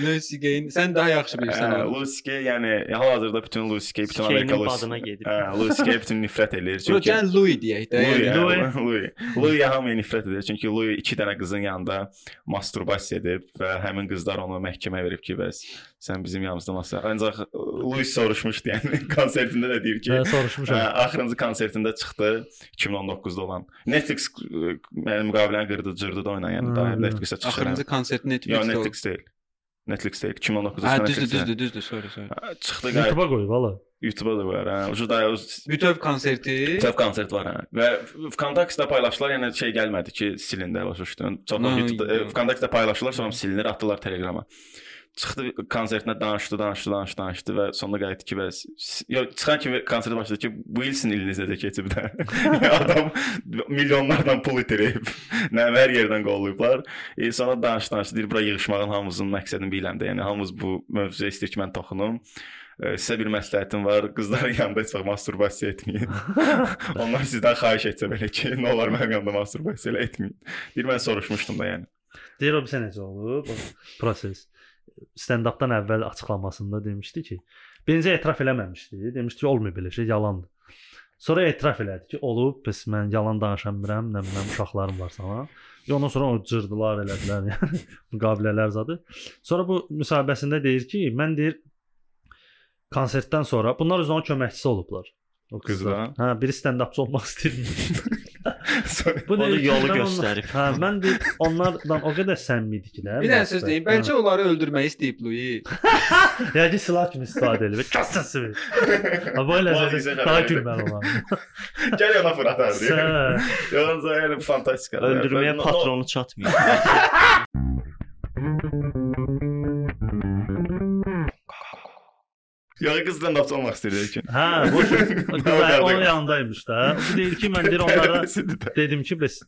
Louis Gay sən daha yaxşı bilirsən. Louis Gay yəni hal-hazırda bütün Louis Gay bütün Amerika. Hə, Louis Gay bütün nifrət eləyir çünki gəlin Louis deyək də. Louis. Louis, Louis. Louis, Louis hamıya nifrət edir çünki Louis iki dənə qızın yanında masturbasiya edib və həmin qızlar onu məhkəməyə verib ki, bəs sən bizim yanımızda mastur. Ancaq Louis soruşmuşdu yəni konsertində də deyir ki, Hə, soruşmuşam. axırıncı konsertində çıxdı 2019-da olan. Netflix ə, mənim müqaviləni qırdı, cırdı da oynayan, yəni daha bilmirəm. Netflix-ə çıxır. Axırıncı konsert Yox, Netflixdə. oldu. Netflix deyil. Netflix deyil. 2019-da Hə, düzdür, düzdür, düzdür. Sorry, sorry. Çıxdı qayıt. YouTube-a qoyub valla. YouTube-da da var. Hə, ucu da Bütöv konserti. Töv konsert var hə. Və Vkontakte paylaşdılar, yəni şey gəlmədi ki, silindi başa düşdün. Çox Hı, YouTube hı. Vkontakte paylaşdılar, sonra silinir, atdılar Telegrama. Çıxdı konsertinə danışdı, danışdı, danışdı, danışdı və sonunda qayıtdı ki, bəs yox, çıxan kimi konsert başladı ki, Wilson ilinizə də keçib də. Adam milyonlardan pul itirib. Nə hər yerdən qollayıblar. E, sonra danışdı, danışdı. Deyir, bura yığışmağın hamımızın məqsədini bilirəm də. Yəni hamımız bu mövzuya istəyir ki, mən toxunum. E, sizə bir məsləhətim var. Qızların yanında heç vaxt masturbasiya etməyin. Onlar sizdən xahiş etsə belə ki, nə olar mənim yanımda masturbasiya elə etməyin. Deyir mən soruşmuşdum da yəni. Deyir o bir sənə necə olub o proses. Stand-updan əvvəl açıqlamasında demişdi ki, birinci etiraf eləməmişdi. Demişdi ki, olmuyor belə şey, yalandır. Sonra etiraf elədi ki, olub, bəs mən yalan danışa bilmirəm, nə bilim uşaqlarım var sana. Və ondan sonra o cırdılar elədilər, yəni müqavilələr zadı. Sonra bu müsahibəsində deyir ki, mən deyir konsertdən sonra bunlar özünün köməkçisi olublar. O qızlar. Qızlar? Hə, biri stand-upçı olmaq istəyirmiş. Sonra Bu Onu deyir ki, yolu mən onlar- göstərib. Hə, mən deyir onlardan o qədər səmimi idi ki, də. Bir dənə söz deyim. Bəlkə onları öldürmək istəyib Louis. Yəni silah kimi istifadə edir. Kasası. Ha bu elə Vay, bizə daha xəbər gülməli olan. gəl yana fıratardı. Sə- Yox, yəni fantastik. Öldürməyə patronu çatmıyor. Yox, qızdan da olmaq istəyir ki. Hə, bu qızlar onun yanındaymış da. Bu deyir ki, mən deyir onlara dedim ki, bəs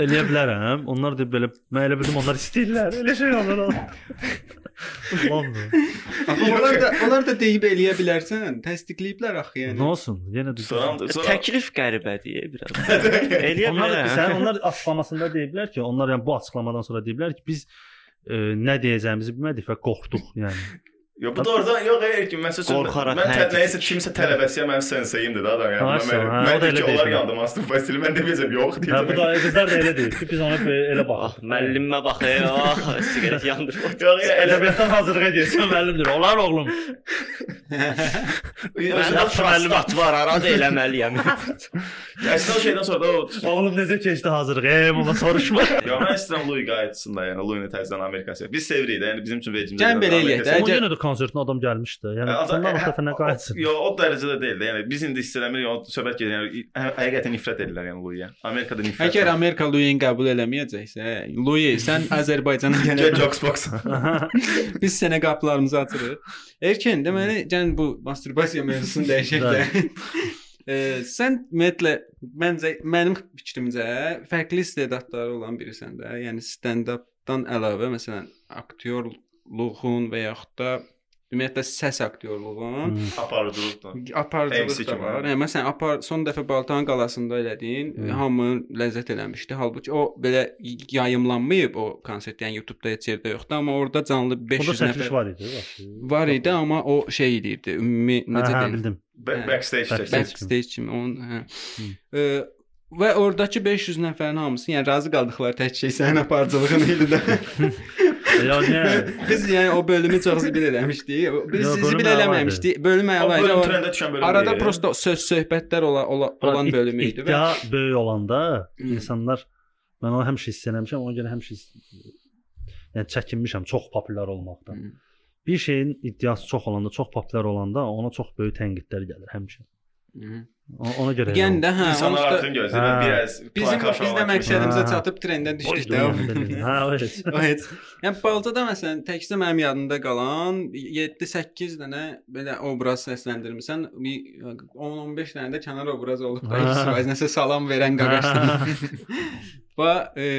eləyə bilərəm. Onlar da belə mən elə bildim onlar istəyirlər. Elə şey. London. Axı onlar da onlar da deyib eləyə bilərsən. Təsdiqləyiblər axı yəni. Nə olsun? Yenə sonra Təklif qəribədir biraz. Eləyə Onlar bilər. sən onlar açıqlamasında deyiblər ki, onlar yəni bu açıqlamadan sonra deyiblər ki, biz e, nə deyəcəyimizi bilmədik və qorxduq, yəni. Yo bu doğrudan yox hayır ki məsəl üçün Qorxaraq mən nəyisə kimsə tələbəsiyə mənim senseyimdir da adam yəni. Mən, mən də ki onlar yandı master fasili mən deməyəcəm yox Hə, bu deyəcəm. da qızlar da elə deyir ki, biz ona belə elə Ah, baxırıq. müəllimə bax, ey, ah, siqaret yandırır. Yox ya elə Ədəbiyyatdan hazırlığa getsən müəllimdir. Olar oğlum. Məndə prostatı var, arada eləməliyəm. Əslində o şeydən sonra da Oğlum necə keçdi hazırlıq? Ey, amma soruşma. Ya mən istəyirəm Louis qayıtsın da, yəni Louis-ni təzədən Amerikaya. Biz sevirik də, yəni bizim üçün vecimizdə. Gəlin belə eləyək də. Konsertinə adam gəlmişdi. Yəni bundan o dəfə nə qayıtsın? Yo, o dərəcədə deyil də. Yəni biz indi hiss eləmirik, o söhbət gedir. Yəni hə- həqiqətən nifrət edirlər yəni Louis-yə. Amerikada nifrət. Əgər Amerika Louis-ni qəbul eləməyəcəksə, Louis, sən Azərbaycana Get gələ. Jokesbox. Biz sənə qapılarımızı açırıq. Erkin, deməli, gəlin bu masturbasiya mövzusunu dəyişək də. E, sən ümumiyyətlə məncə mənim fikrimcə fərqli istedadları olan birisən də. Yəni stand-updan əlavə məsələn aktyorluğun və yaxud da ümumiyyətlə səs aktyorluğun Aparıcılıq da. aparıcılıq da var. Yəni məsələn, apar son dəfə Baltan qalasında elədiyin Hı. hamı ləzzət eləmişdi. Halbuki o belə yayımlanmayıb o konsert, yəni YouTube-da heç yerdə yoxdur, amma orada canlı Burada 500 çəkiliş nəfər var idi, var idi, amma o şey edirdi. Ümumi necə Hə, hə, deyim? bildim. Ba- Backstage Backstage. kimi onun hə. E, və oradakı 500 nəfərin hamısı, yəni razı qaldıqları tək şey sənin aparıcılığın idi də. Biz yəni o bölümü çox zibil eləmişdik. Biz Yo, zibil idi. eləməmişdik. Bölüm O əla idi. bölüm O- trendə düşən bölüm. Arada deyil. prosta söz söhbətlər ola, ola, olan İd- bölüm idi və İddia böyük olanda Hı. insanlar mən onu həmişə hiss eləmişəm, ona görə həmişə yəni çəkinmişəm çox populyar olmaqdan. Hı. Bir şeyin iddiası çox olanda, çox populyar olanda ona çox böyük tənqidlər gəlir həmişə. Hı. O- Ona görə. Yəni də hə, İnsanlar da artıq gözləyir. Biraz bizim biz də məqsədimizə çatıb trendən düşdük də. Hə, evet. O heç. Yəni Baltada məsələn təkcə mənim yadımda qalan 7-8 dənə belə obraz səsləndirmisən. Bir 10-15 dənə də kənar obraz olub da ikisi nəsə salam verən qaqaşdan. Və e,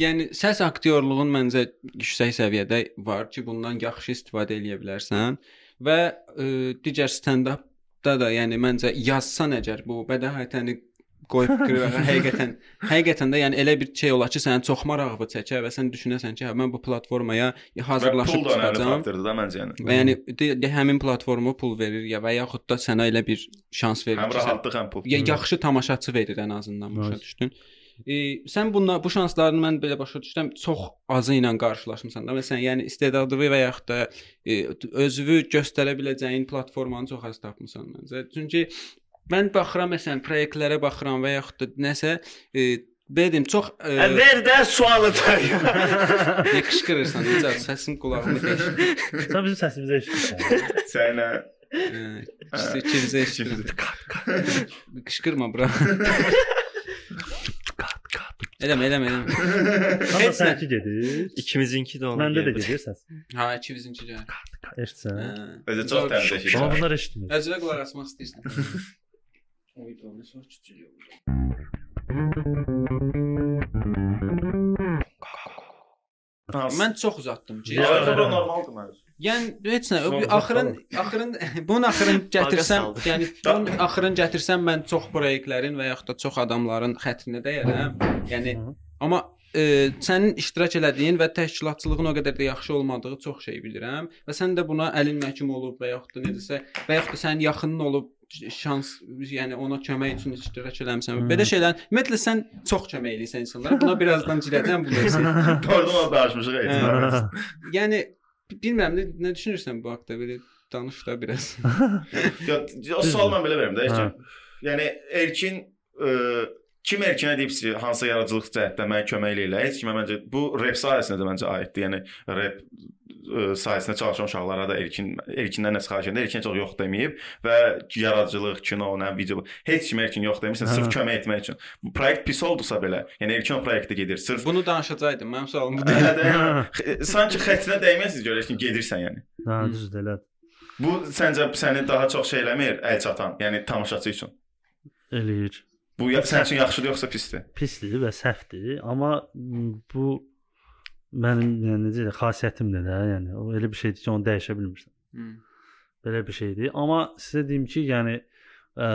yəni səs aktyorluğun məncə yüksək səviyyədə var ki, bundan yaxşı istifadə eləyə bilərsən və e, digər stand-upda da yəni məncə yazsan əgər bu bədahətəni qoyub qırıq həqiqətən həqiqətən də yəni elə bir şey olar ki, səni çox maraqlı çəkər və sən düşünəsən ki, hə mən bu platformaya hazırlaşıb da çıxacağam. da məncə yəni. Və yəni de, de, həmin platforma pul verir ya və yaxud da sənə elə bir şans verir Həm rahatlıq, həm pul. ya, yaxşı tamaşaçı verir ən azından başa düşdün. E, sən bununla bu şanslarını mən belə başa düşdüm, çox azı ilə qarşılaşmısan da. Məsələn, yəni istedadlı və yaxud da e, özünü göstərə biləcəyin platformanı çox az tapmısan məncə. Çünki mən baxıram məsələn proyektlərə baxıram və yaxud da nəsə e, belə deyim, çox e, Ver də sualı da. nə qışqırırsan, necə səsin qulağımı deşir. Sən bizim səsimizə eşidirsən. Sənə İşte ikinize eşitdim. Qışqırma bura. Edəm, edəm, edəm. Amma Heç nə. sənki gedir. İkimizinki də ona. Məndə də gəldi. gedir səs. Ha, 200-cü gəlir. Eşitsən. özü çox təmiz Amma eşidir. bunlar eşitmir. Əzrə qulaq asmaq istəyirsən. Oy, bu nə soç çüçülüyor. Mən çox uzatdım ki. Ya, Ya, bura normaldır mənim. Yəni heç nə, axırın axırın bunun axırın gətirsəm, yəni bunun axırın gətirsəm mən çox proyektlərin və yaxud da çox adamların xətrinə dəyərəm. Yəni amma e, sənin iştirak elədiyin və təşkilatçılığın o qədər də yaxşı olmadığı çox şey bilirəm və sən də buna əlin məhkum olub və yaxud da necəsə və yaxud da sənin yaxının olub şans, yəni ona kömək üçün iştirak eləmisən. Hı. Belə şeylər ümumiyyətlə sən çox kömək eləyirsən insanlara. Buna birazdan girəcəm bu. Oradan ona danışmışıq heç. Yəni bilmirəm nə, nə düşünürsən bu haqqda belə danış da biraz. Ya, o sual mən belə verim də. Erkin. Yəni Erkin ə, kim Erkinə deyibsə hansısa yaradıcılıq cəhətdə mənə kömək elə. Heç kimə məncə bu rep sahəsinə də məncə aiddir. Yəni rep ə, sahəsində çalışan uşaqlara da Erkin Erkindən nə xahiş edir? Erkin çox yox deməyib və yaradıcılıq, kino, nə video heç kim Erkin yox demirsən sırf Hə. kömək etmək üçün. Bu proyekt pis oldusa belə, yəni Erkin o proyektə gedir. Sırf Bunu danışacaqdım. Mənim sualım bu Hə, deyil. də, x- sanki xəttinə dəyməsiz görək ki, gedirsən yəni. Hə, düzdür elə. Bu səncə səni daha çox şey eləmir əl çatan, yəni tamaşaçı üçün. Eləyir. Bu ya, sənin üçün yaxşıdır yoxsa pisdir? Pisdir və səhvdir, amma bu mənim yəni necə deyək, xasiyyətimdir də, yəni o elə bir şeydir ki, onu dəyişə bilmirsən. Hı. Belə bir şeydir. Amma sizə deyim ki, yəni ə,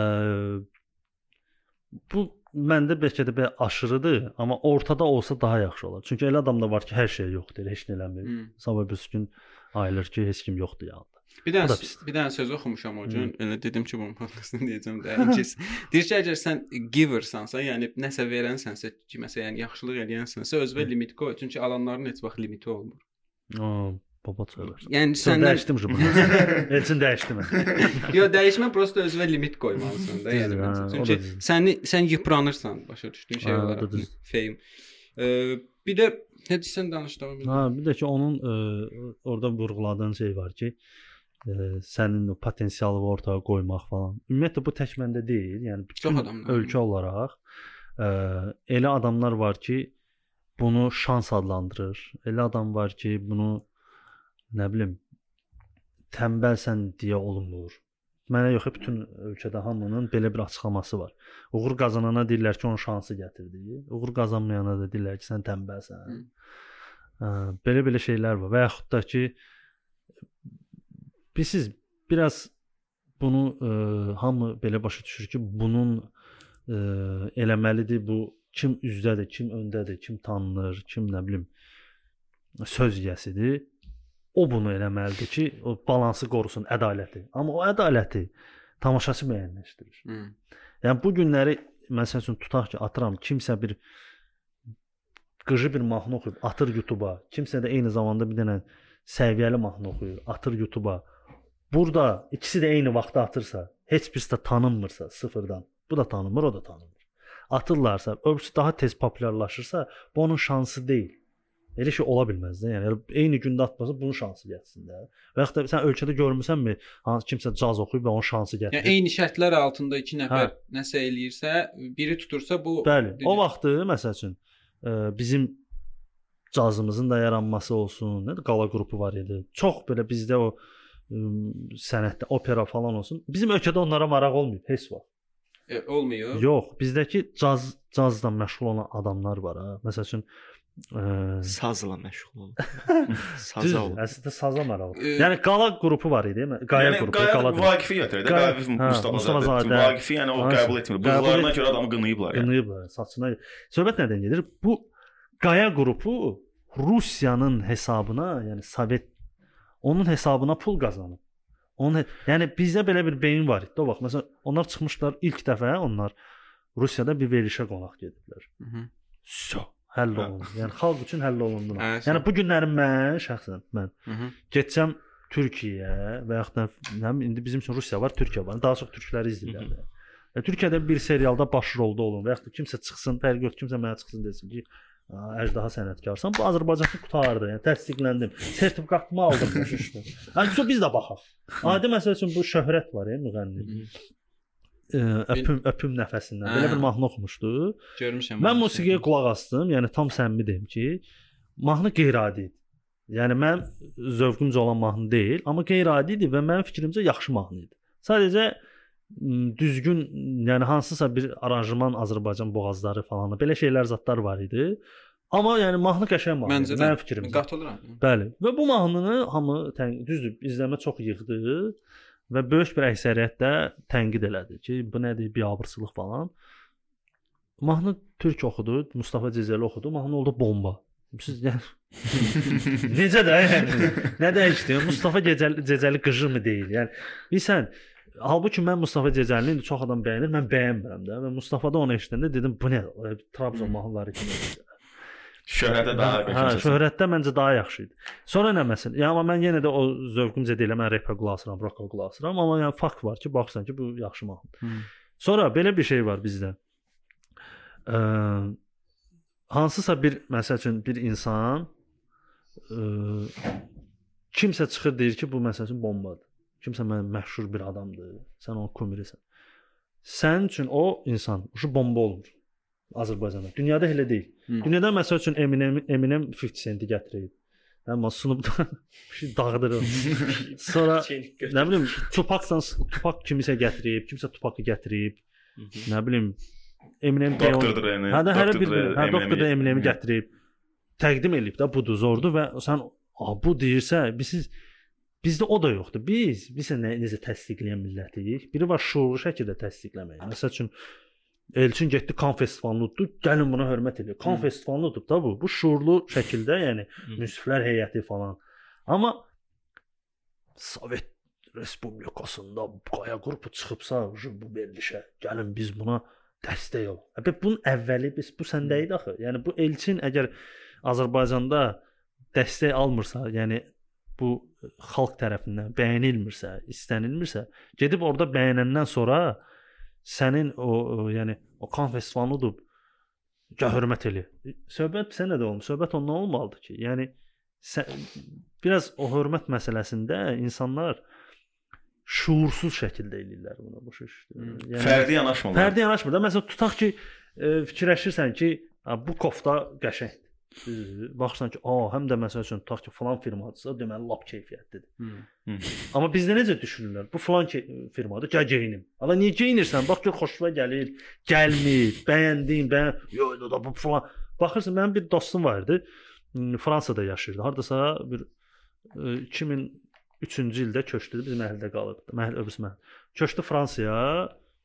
bu məndə bəlkə də belə aşırıdır, amma ortada olsa daha yaxşı olar. Çünki elə adam da var ki, hər şey yoxdur, heç nə eləmir. Hı. Sabah bir gün ayılır ki, heç kim yoxdur yanında. Bir O dənə bir dənə söz oxumuşam o gün. Elə dedim ki, bunun podkastını deyəcəm də. İngilis. Deyir ki, əgər sən giversansa, yəni nəsə verənsənsə, kiməsə yəni yaxşılıq eləyənsənsə, özünə limit qoy. Çünki alanların heç vaxt limiti olmur. Aa, baba söylər. Yəni Sən dəyişdim bunu. Elçin dəyişdi mən. Yo, dəyişmə prosta özünə limit qoymalısan da, yəni. Məncə. hə, o Çünki səni sən yıpranırsan, başa düşdüyün şey Hə, o olaraq. Ee, bir də nə desən danış davam et. Ha, bir də ki onun ə, orada vurğuladığın şey var ki, ə, sənin o potensialı ortaya qoymaq falan. Ümumiyyətlə bu tək məndə deyil, yəni bütün ölkə olaraq ə, elə adamlar var ki, bunu şans adlandırır. Elə adam var ki, bunu nə bilim tənbəlsən deyə olunmur. Mənə yox, bütün ölkədə hamının belə bir açıqlaması var. Uğur qazanana deyirlər ki, onun şansı gətirdi. Uğur qazanmayana da deyirlər ki, sən tənbəlsən. Hə, belə-belə şeylər var və yaxud da ki bilirsiniz, biraz bunu ə, hamı belə başa düşür ki, bunun ə, eləməlidir bu kim üzdədir, kim öndədir, kim tanınır, kim nə bilim söz yiyəsidir. O bunu eləməlidir ki, o balansı qorusun, ədaləti. Amma o ədaləti tamaşaçı müəyyənləşdirir. Hı. Yəni bu günləri məsəl üçün tutaq ki, atıram kimsə bir qıcı bir mahnı oxuyub atır YouTube-a, kimsə də eyni zamanda bir dənə səviyyəli mahnı oxuyur, atır YouTube-a. Burada ikisi də eyni vaxtda atırsa, heç birisi də tanınmırsa sıfırdan, bu da tanınmır, o da tanınmır. Atırlarsa, öbürsü daha tez populyarlaşırsa, bu onun şansı deyil. Elə şey ola bilməz də. Yəni eyni gündə atmasa bunun şansı gəlsin də. Və yaxud da sən ölkədə görmüsənmi, hansı kimsə caz oxuyub və onun şansı gətirir. Yəni eyni şərtlər altında 2 nəfər Hə. nəsə eləyirsə, biri tutursa bu Bəli. Düzdür. O vaxtı məsəl üçün ə, bizim cazımızın da yaranması olsun, nə qala qrupu var idi. Çox belə bizdə o sənətdə opera falan olsun. Bizim ölkədə onlara maraq olmayıb heç vaxt. e, olmuyor. Yox, bizdəki caz cazla məşğul olan adamlar var ha. Məsəl üçün ə, Sazla məşğul olun. Saza olun. əslində saza maraq. Ə, Yəni qala qrupu var idi, Qaya yəni, qrupu, Qaya qala qrupu. Vaqifi gətirir də, Qaya- Vaqif hə, Mustafa Mustafa Zadə. Zadə. Vaqifi yəni o qəbul etmir. et- görə adamı qınayıblar yəni. Qınayıblar, saçına. Söhbət nədən gedir? Bu Qaya qrupu Rusiyanın hesabına, yəni Sovet onun hesabına pul qazanıb. Onun yəni bizdə belə bir beyin var idi. O vaxt məsələn onlar çıxmışlar ilk dəfə onlar Rusiyada bir verilişə qonaq gediblər. Mhm. So, həll Hə. olundu. Yəni xalq üçün həll olundu. Hə, Yəni bu günləri mən şəxsən mən Mhm. getsəm Türkiyəyə və yaxud da nə bilim indi bizim üçün Rusiya var, Türkiyə var. Daha çox türkləri izləyirlər. də. Və Türkiyədə bir serialda baş rolda olun və yaxud da kimsə çıxsın, fərq yox, kimsə mənə çıxsın desin ki, "A, əjdaha sənətkarsan. Bu Azərbaycanı qutardı. Yəni təsdiqləndim. Sertifikatımı aldım işdə. Yəni biz də baxaq. Adi məsəl üçün bu şöhrət var, ya müğənni. Ə, öpüm öpüm nəfəsindən. Belə bir Hə. mahnı oxumuşdu. Görmüşəm. Mən musiqiyə qulaq asdım. Yəni tam səmimi deyim ki, mahnı qeyri-adi idi. Yəni mənim zövqümcə olan mahnı deyil, amma qeyri-adi idi və mənim fikrimcə yaxşı mahnı idi. Sadəcə düzgün, yəni hansısa bir aranjman Azərbaycan boğazları falan belə şeylər zətlər var idi. Amma yəni mahnı qəşəng mahnı. Məncə Mənim fikrimcə. qatılıram. Bəli. Və bu mahnını hamı düzdür, izləmə çox yığdı və böyük bir əksəriyyət də tənqid elədi ki, bu nədir, biabırçılıq falan. Mahnı türk oxudu, Mustafa Cəzəli oxudu, mahnı oldu bomba. Siz yəni necə də yəni nə dəyişdi? Mustafa Cəzəli Cəzəli qıcı mı deyil? Yəni bilirsən, halbuki mən Mustafa Cəzəlini indi çox adam bəyənir, mən bəyənmirəm də və Mustafada onu eşidəndə dedim, bu nə? Trabzon mahnıları kimi. Şöhrətə daha Hə, qəşəng. şöhrətdə məncə daha yaxşı idi. Sonra nə məsələ? Yəni amma mən yenə də o zövqümcə deyiləm, mən rep qulaq asıram, rock qulaq asıram, amma yəni fakt var ki, baxırsan ki, bu yaxşı mahnı. Hı. Sonra belə bir şey var bizdə. Ə, hansısa bir məsəl üçün bir insan ə, kimsə çıxır deyir ki, bu məsəl üçün bombadır. Kimsə mən məşhur bir adamdır. Sən onun kumirisən. Sənin üçün o insan şu bomba olmur. Azərbaycanda. Dünyada elə deyil. Hı. Dünyada məsəl üçün Eminem Eminem 50 centi gətirib. Amma Snoop bir şey dağıdırır. Sonra nə bilim Tupac-dan Tupac kimisə gətirib, kimsə Tupac-ı gətirib. Nə bilim Eminem Doktor Dre-ni. Hə də hər Dr. bir hə Doktor da Eminemi gətirib. təqdim eləyib də budur, zordur və sən "A, bu deyirsə, biz siz bizdə o da yoxdur. Biz biz nə necə təsdiqləyən millətik? Biri var şuurlu şəkildə təsdiqləmək. Məsəl üçün Elçin getdi kan festivalını uddu. Gəlin buna hörmət edin. Kan udub da bu. Bu şuurlu şəkildə, yəni münsiflər heyəti falan. Amma Sovet Respublikasında qaya qrupu çıxıbsa, bu verilişə, gəlin biz buna dəstək ol. Əbə bunun əvvəli biz bu səndə idi axı. Yəni bu Elçin əgər Azərbaycanda dəstək almırsa, yəni bu xalq tərəfindən bəyənilmirsə, istənilmirsə, gedib orada bəyənəndən sonra sənin o, o yəni o kan festivalını udub gəl hörmət elə. Söhbət sənə də olmur. Söhbət ondan olmalıdır ki, yəni sən, biraz o hörmət məsələsində insanlar şuursuz şəkildə eləyirlər bunu bu iş. Hmm. Fərdi yanaşmırlar. Fərdi yanaşmır da. Məsələn tutaq ki, e, fikirləşirsən ki, "A, bu kofta qəşəngdir. Düzdür? Baxırsan ki, "A, həm də məsəl üçün tutaq ki, falan firmadırsa, deməli lap keyfiyyətlidir." Hı. Amma bizdə necə düşünürlər? Bu falan firmadır, gəl geyinim. Ala niyə geyinirsən? Bax gör xoşuna gəlir, gəlmir, bəyəndin, bəyən. Yox, da bu falan. Baxırsan, mənim bir dostum var idi. Fransada yaşayırdı. Hardasa bir e, 2003-cü ildə köçdü, bizim məhəllədə qalırdı. Məhəllə öbürsü məhəllə. Köçdü Fransaya.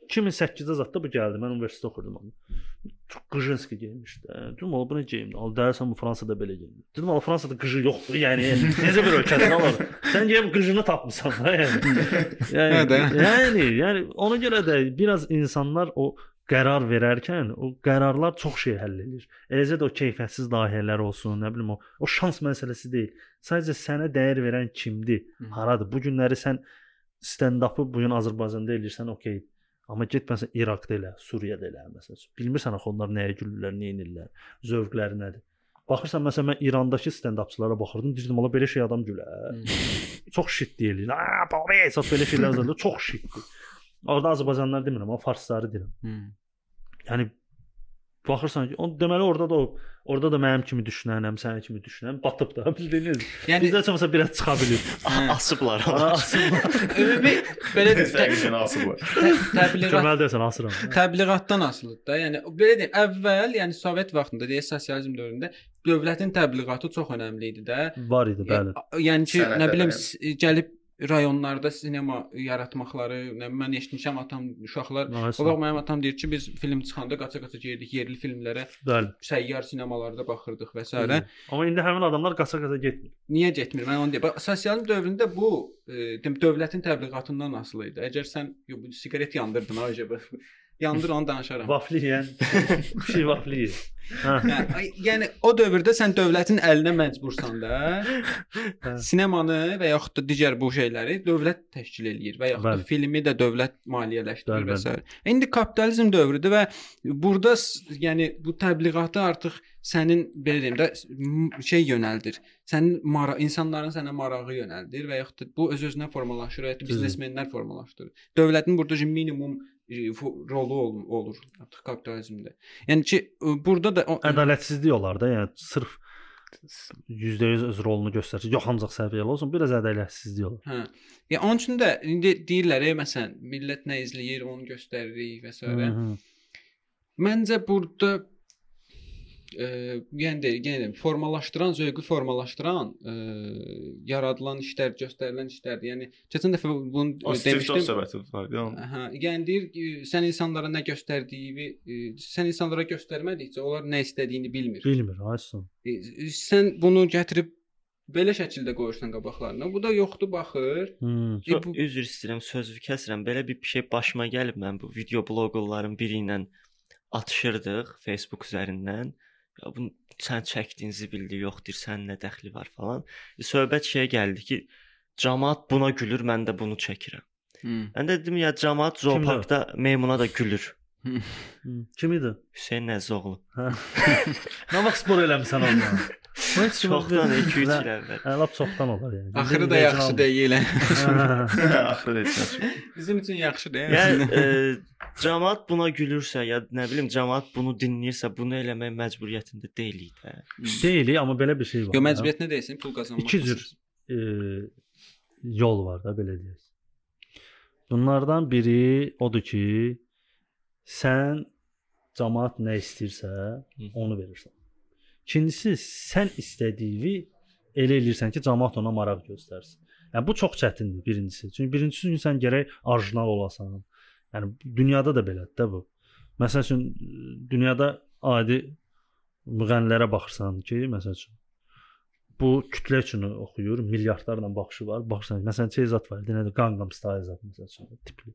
2008-də zətdə bu gəldi. Mən universitetdə oxurdum onu. Çox qıjınski geyinmişdi. Dedim, "Ola bu nə geyimdir? Al dərsən bu Fransada belə geyinir." Dedim, "Ala Fransada qıjı yoxdur." Yəni necə bir ölkədir olar? Sən gəlib qıjını tapmısan da yəni. Yəni, Hə yəni, yəni ona görə də biraz insanlar o qərar verərkən o qərarlar çox şey həll edir. Eləcə də o keyfiyyətsiz layihələr olsun, nə bilim o o şans məsələsi deyil. Sadəcə sənə dəyər verən kimdir? Haradır? Bu günləri sən stand-up'ı bu gün Azərbaycanda eləyirsən, okey. Amma get məsələn İraqda elə, Suriyada elə məsələn. Bilmirsən axı onlar nəyə gülürlər, nə edirlər, zövqləri nədir? Baxırsan məsələn mən İrandakı stand-upçılara baxırdım, deyirdim ola belə şey adam gülər. Çox şit deyirlər. A, babe, çox belə şeylər yazırlar, çox şitdir. Orada Azərbaycanlılar demirəm, amma farsları deyirəm. Hı. Yəni baxırsan ki, o deməli orada da o orada da mənim kimi düşünənəm, sənin kimi düşünən batıb da bildiniz. Yəni Bizdə çoxsa biraz çıxa bilir. Hə. Asıblar. ümumi belə Təqdimin asıblar. tə- təbliğat Deməli desən asıram. təbliğatdan asılıdır da. Yəni belə deyim, əvvəl, yəni Sovet vaxtında, deyə sosializm dövründə dövlətin təbliğatı çox önəmli idi də. Var idi, bəli. Yəni, yəni ki, nə bilim gəlib rayonlarda sinema yaratmaqları, nə mən eşitmişəm atam uşaqlar O vaxt Bəli. mənim atam deyir ki, biz film çıxanda qaça-qaça gəlirdik, yerli filmlərə, Bəli. səyyar sinemalarda baxırdıq və s. Amma indi həmin adamlar qaça-qaça getmir. Niyə getmir? Mən onu deyim. Bax, Sosializm dövründə bu e, dem dövlətin təbliğatından asılı idi. Əgər sən siqaret yandırdın acaba yandır onu danışaram. Vafli yeyən şey vafli yeyir. Hə. Yəni o dövrdə sən dövlətin əlinə məcbursan da sinemanı və yaxud da digər bu şeyləri dövlət təşkil eləyir və yaxud da Bəli. filmi də dövlət maliyyələşdirir Bəli, və s. İndi kapitalizm dövrüdür və burada yəni bu təbliğatı artıq sənin belə deyim də şey yönəldir. Sənin mara insanların sənə marağı yönəldir və yaxud da bu öz özünə formalaşır, hətta biznesmenlər formalaşdırır. Dövlətin burada minimum rolu ol- olur artıq kapitalizmdə. Yəni ki, e, burada da o, Ədalətsizlik olar da, yəni sırf %100 öz rolunu göstərsin. Yox ancaq səviyyəli olsun, biraz ədalətsizlik olur. Hə. Ya onun üçün də indi deyirlər, ey, məsələn, millət nə izləyir, onu göstəririk və s. Məncə burada e, yəni deyir, yenə deyim, formalaşdıran, zövqü formalaşdıran, e, yaradılan işlər, göstərilən işlərdir. Yəni keçən dəfə bunu O e, demişdim. söhbəti var. Yəni Hə, yəni deyir ki, sən insanlara nə göstərdiyini, e, sən insanlara göstərmədikcə onlar nə istədiyini bilmir. Bilmir, aysan. E, sən bunu gətirib belə şəkildə qoyursan qabaqlarına. Bu da yoxdur, baxır. Hmm. E, bu Üzr istəyirəm, sözünü kəsirəm. Belə bir şey başıma gəlib mən bu video bloqerların biri ilə atışırdıq Facebook üzərindən. Ya bu sən çəkdiyin zibilli yoxdur, sənin nə dəxli var falan. E, söhbət şeyə gəldi ki, cəmaət buna gülür, mən də bunu çəkirəm. Hı. Mən də dedim ya cəmaət zooparkda meymuna da gülür. Hmm. Kim idi? Hüseyn Nəzoğlu. Hə. Nə vaxt spor eləmisən onunla? Heç kim Çoxdan 2-3 il əvvəl. hə, lap çoxdan olar yəni. Axırı da yaxşı deyil. axırı deyirsən. Bizim üçün yaxşı deyil. Yəni e, cəmaət buna gülürsə ya nə bilim cəmaət bunu dinləyirsə, bunu eləmək məcburiyyətində deyilik də. Deyil, amma belə bir şey var. Yo da. məcburiyyət nə deyirsən? Pul qazanmaq. İki cür e, yol var da belə deyək. Bunlardan biri odur ki, sən cəmaət nə istəyirsə, onu verirsən. İkincisi, sən istədiyini elə eləyirsən ki, cəmaət ona maraq göstərsin. Yəni bu çox çətindir birincisi. Çünki birincisi üçün sən gərək orijinal olasan. Yəni dünyada da belədir də bu. Məsəl üçün dünyada adi müğənnilərə baxırsan ki, məsəl üçün bu kütlə üçün oxuyur, milyardlarla baxışı var. Baxırsan, məsələn, Çeyzat var, deyəndə Gangnam Style zət məsəl üçün tipli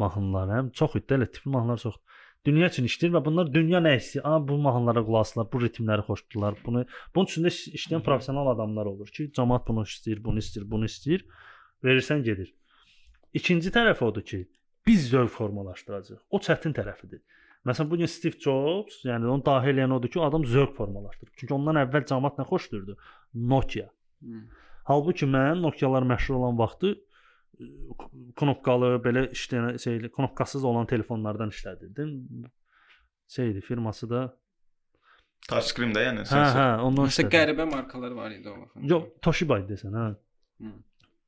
mahnılar, həm çox idi, elə tipli mahnılar çox. Dünya üçün işləyir və bunlar dünya nə istəyir? A, bu mahnılara qulaq asırlar, bu ritmləri xoşdurlar. Bunu bunun üçün də işləyən professional adamlar olur ki, cəmaət bunu istəyir, bunu istəyir, bunu istəyir. Verirsən gedir. İkinci tərəfi odur ki, biz zövq formalaşdıracağıq. O çətin tərəfidir. Məsələn bu gün Steve Jobs, yəni onu daxil edən odur ki, adam zövq formalaşdırır. Çünki ondan əvvəl cəmaət nə xoşdurdu? Nokia. Hmm. Halbuki mən Nokialar məşhur olan vaxtı knopkalı belə işləyən şeyli, knopkasız olan telefonlardan işlədirdim. Şeydi, firması da Touchscreen də yəni Hə, sensor. hə, ondan Məsələn, işlədim. qəribə markalar var idi o vaxt. Yox, Toshiba idi desən, hə. Hı.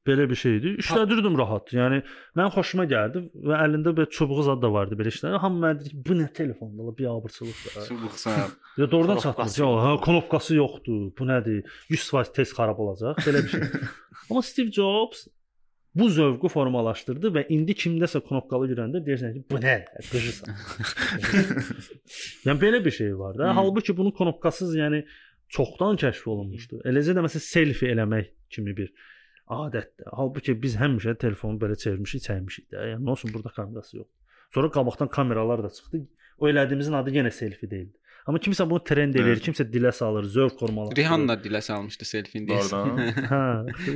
Belə bir şeydi. İşlədirdim rahat. Yəni mən xoşuma gəldi və əlində belə çubuğu zad da vardı belə işlər. Hamı mənə dedi ki, bu nə telefondur, la, bir abırçılıqdır. Çubuqsan. Ya doğrudan çatmır. Ya, hə, knopkası yoxdur. Bu nədir? 100% tez xarab olacaq. Belə bir şey. Amma Steve Jobs bu zövqü formalaşdırdı və indi kimdəsə knopkalı görəndə deyirsən ki, bu nə? Qıjırsan. yəni belə bir şey var da. Hmm. Halbuki bunun knopkasız, yəni çoxdan kəşf olunmuşdu. Eləcə də məsələn selfie eləmək kimi bir adətdir. Halbuki biz həmişə telefonu belə çevirmişik, çəkmişik də. Yəni nə olsun burada kamerası yoxdur. Sonra qabaqdan kameralar da çıxdı. O elədiyimizin adı yenə selfie deyildi. Amma kimsə bunu trend eləyir, Evet. kimsə dilə salır, zövq formalaşdırır. Rihanna dilə salmışdı selfini Doğrudan. Hə,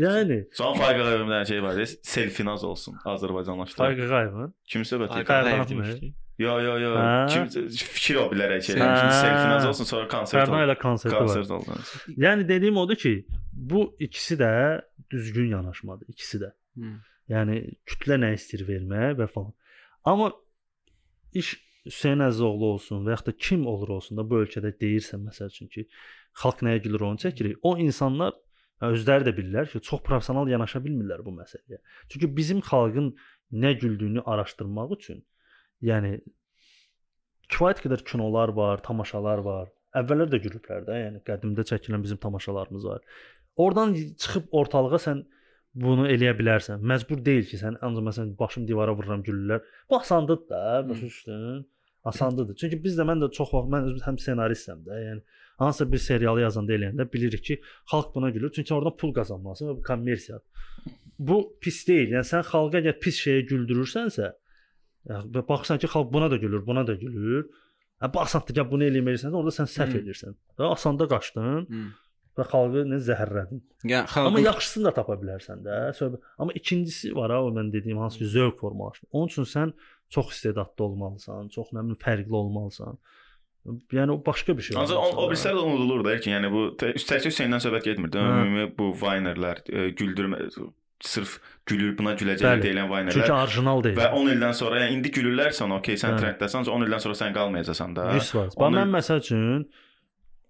yəni Son Fayqa Qayıbımdan şey var. Selfinaz olsun Azərbaycanlaşdırır. Fərqi qaybın. Kim söhbət edir? Fərqi Fərqi mı? demişdi. Yo yo yo. Kim fikir o bilərək şey. Kim selfinaz olsun sonra konsert ilə konserti var. Konsert olsun. Yəni dediyim odur ki, bu ikisi də düzgün yanaşmadır, ikisi də. Hmm. Yəni kütlə nə istəyir verməyə və falan. Amma iş Hüseyn Əzizoğlu olsun və yaxud da kim olur olsun da bu ölkədə deyirsə məsəl üçün ki, xalq nəyə gülür onu çəkirik. O insanlar hə, özləri də bilirlər ki, çox professional yanaşa bilmirlər bu məsələyə. Çünki bizim xalqın nə güldüyünü araşdırmaq üçün, yəni kifayət qədər kinolar var, tamaşalar var. Əvvəllər də gülüblər də, yəni qədimdə çəkilən bizim tamaşalarımız var. Oradan çıxıb ortalığa sən bunu eləyə bilərsən. Məcbur deyil ki, sən ancaq məsələn başım divara vururam gülürlər. Bu asandır da, başa düşdün? Asandıdır. Çünki biz də mən də çox vaxt mən özüm həm ssenaristəm də, yəni hansısa bir serialı yazanda eləyəndə bilirik ki, xalq buna gülür. Çünki oradan pul qazanması və bu kommersiyadır. Bu pis deyil. Yəni sən xalqa əgər pis şeyə güldürürsənsə, yəni baxırsan ki, xalq buna da gülür, buna da gülür. Hə, bu asandır ki, bunu eləməyirsən, orada sən səhv edirsən. Və asanda qaçdın Hmm. Və xalqı nə zəhərlədin. Ya Amma xalqın yaxşısını da tapa bilərsən də. Söhbət. Amma ikincisi var ha, o mən dediyim hansı ki, zövq formalaşır. Onun üçün sən çox istedadlı olmalısan, çox nə bilim fərqli olmalısan. Yəni o başqa bir şey. Ancaq o, o birislər də unudulur da ki, yəni bu tə- təkcə Hüseyndən söhbət getmir də. Hə. Ümumi bu Vinerlər, e, güldürmə sırf gülür buna güləcək deyilən Çünki Vinerlər orijinal deyil. və 10 ildən sonra yəni indi gülürlərsən, okey, sən trenddəsən, ancaq 10 ildən sonra sən qalmayacaqsan da. 100%. Bax mən məsəl üçün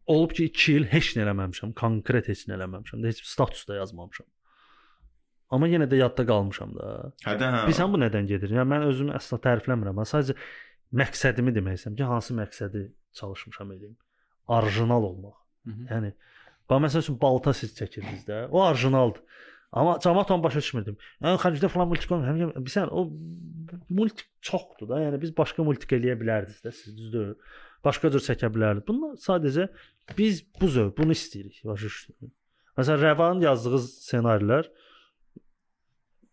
olub ki 2 il heç nə eləməmişəm, konkret heç nə eləməmişəm, də heç status da yazmamışam. Amma yenə də yadda qalmışam da. Hə də hə. Bilirsən bu nədən gedir? Yəni mən özümü əsla tərifləmirəm. Mən sadəcə məqsədimi demək istəyirəm ki, hansı məqsədi çalışmışam eləyim. Orijinal olmaq. Mhm. Yəni bax məsəl üçün balta siz çəkirdiniz də. O orijinaldır. Amma cəmaət onu başa düşmürdüm. Yəni xərcdə falan multik olmur. Həm bilirsən o multik çoxdur da. Yəni biz başqa multik eləyə bilərdiniz də siz düzdür. Başqa cür çəkə bilərdiniz. Bunlar sadəcə biz bu zövq bunu istəyirik. Başa düşdün? Məsələn Rəvanın yazdığı ssenarilər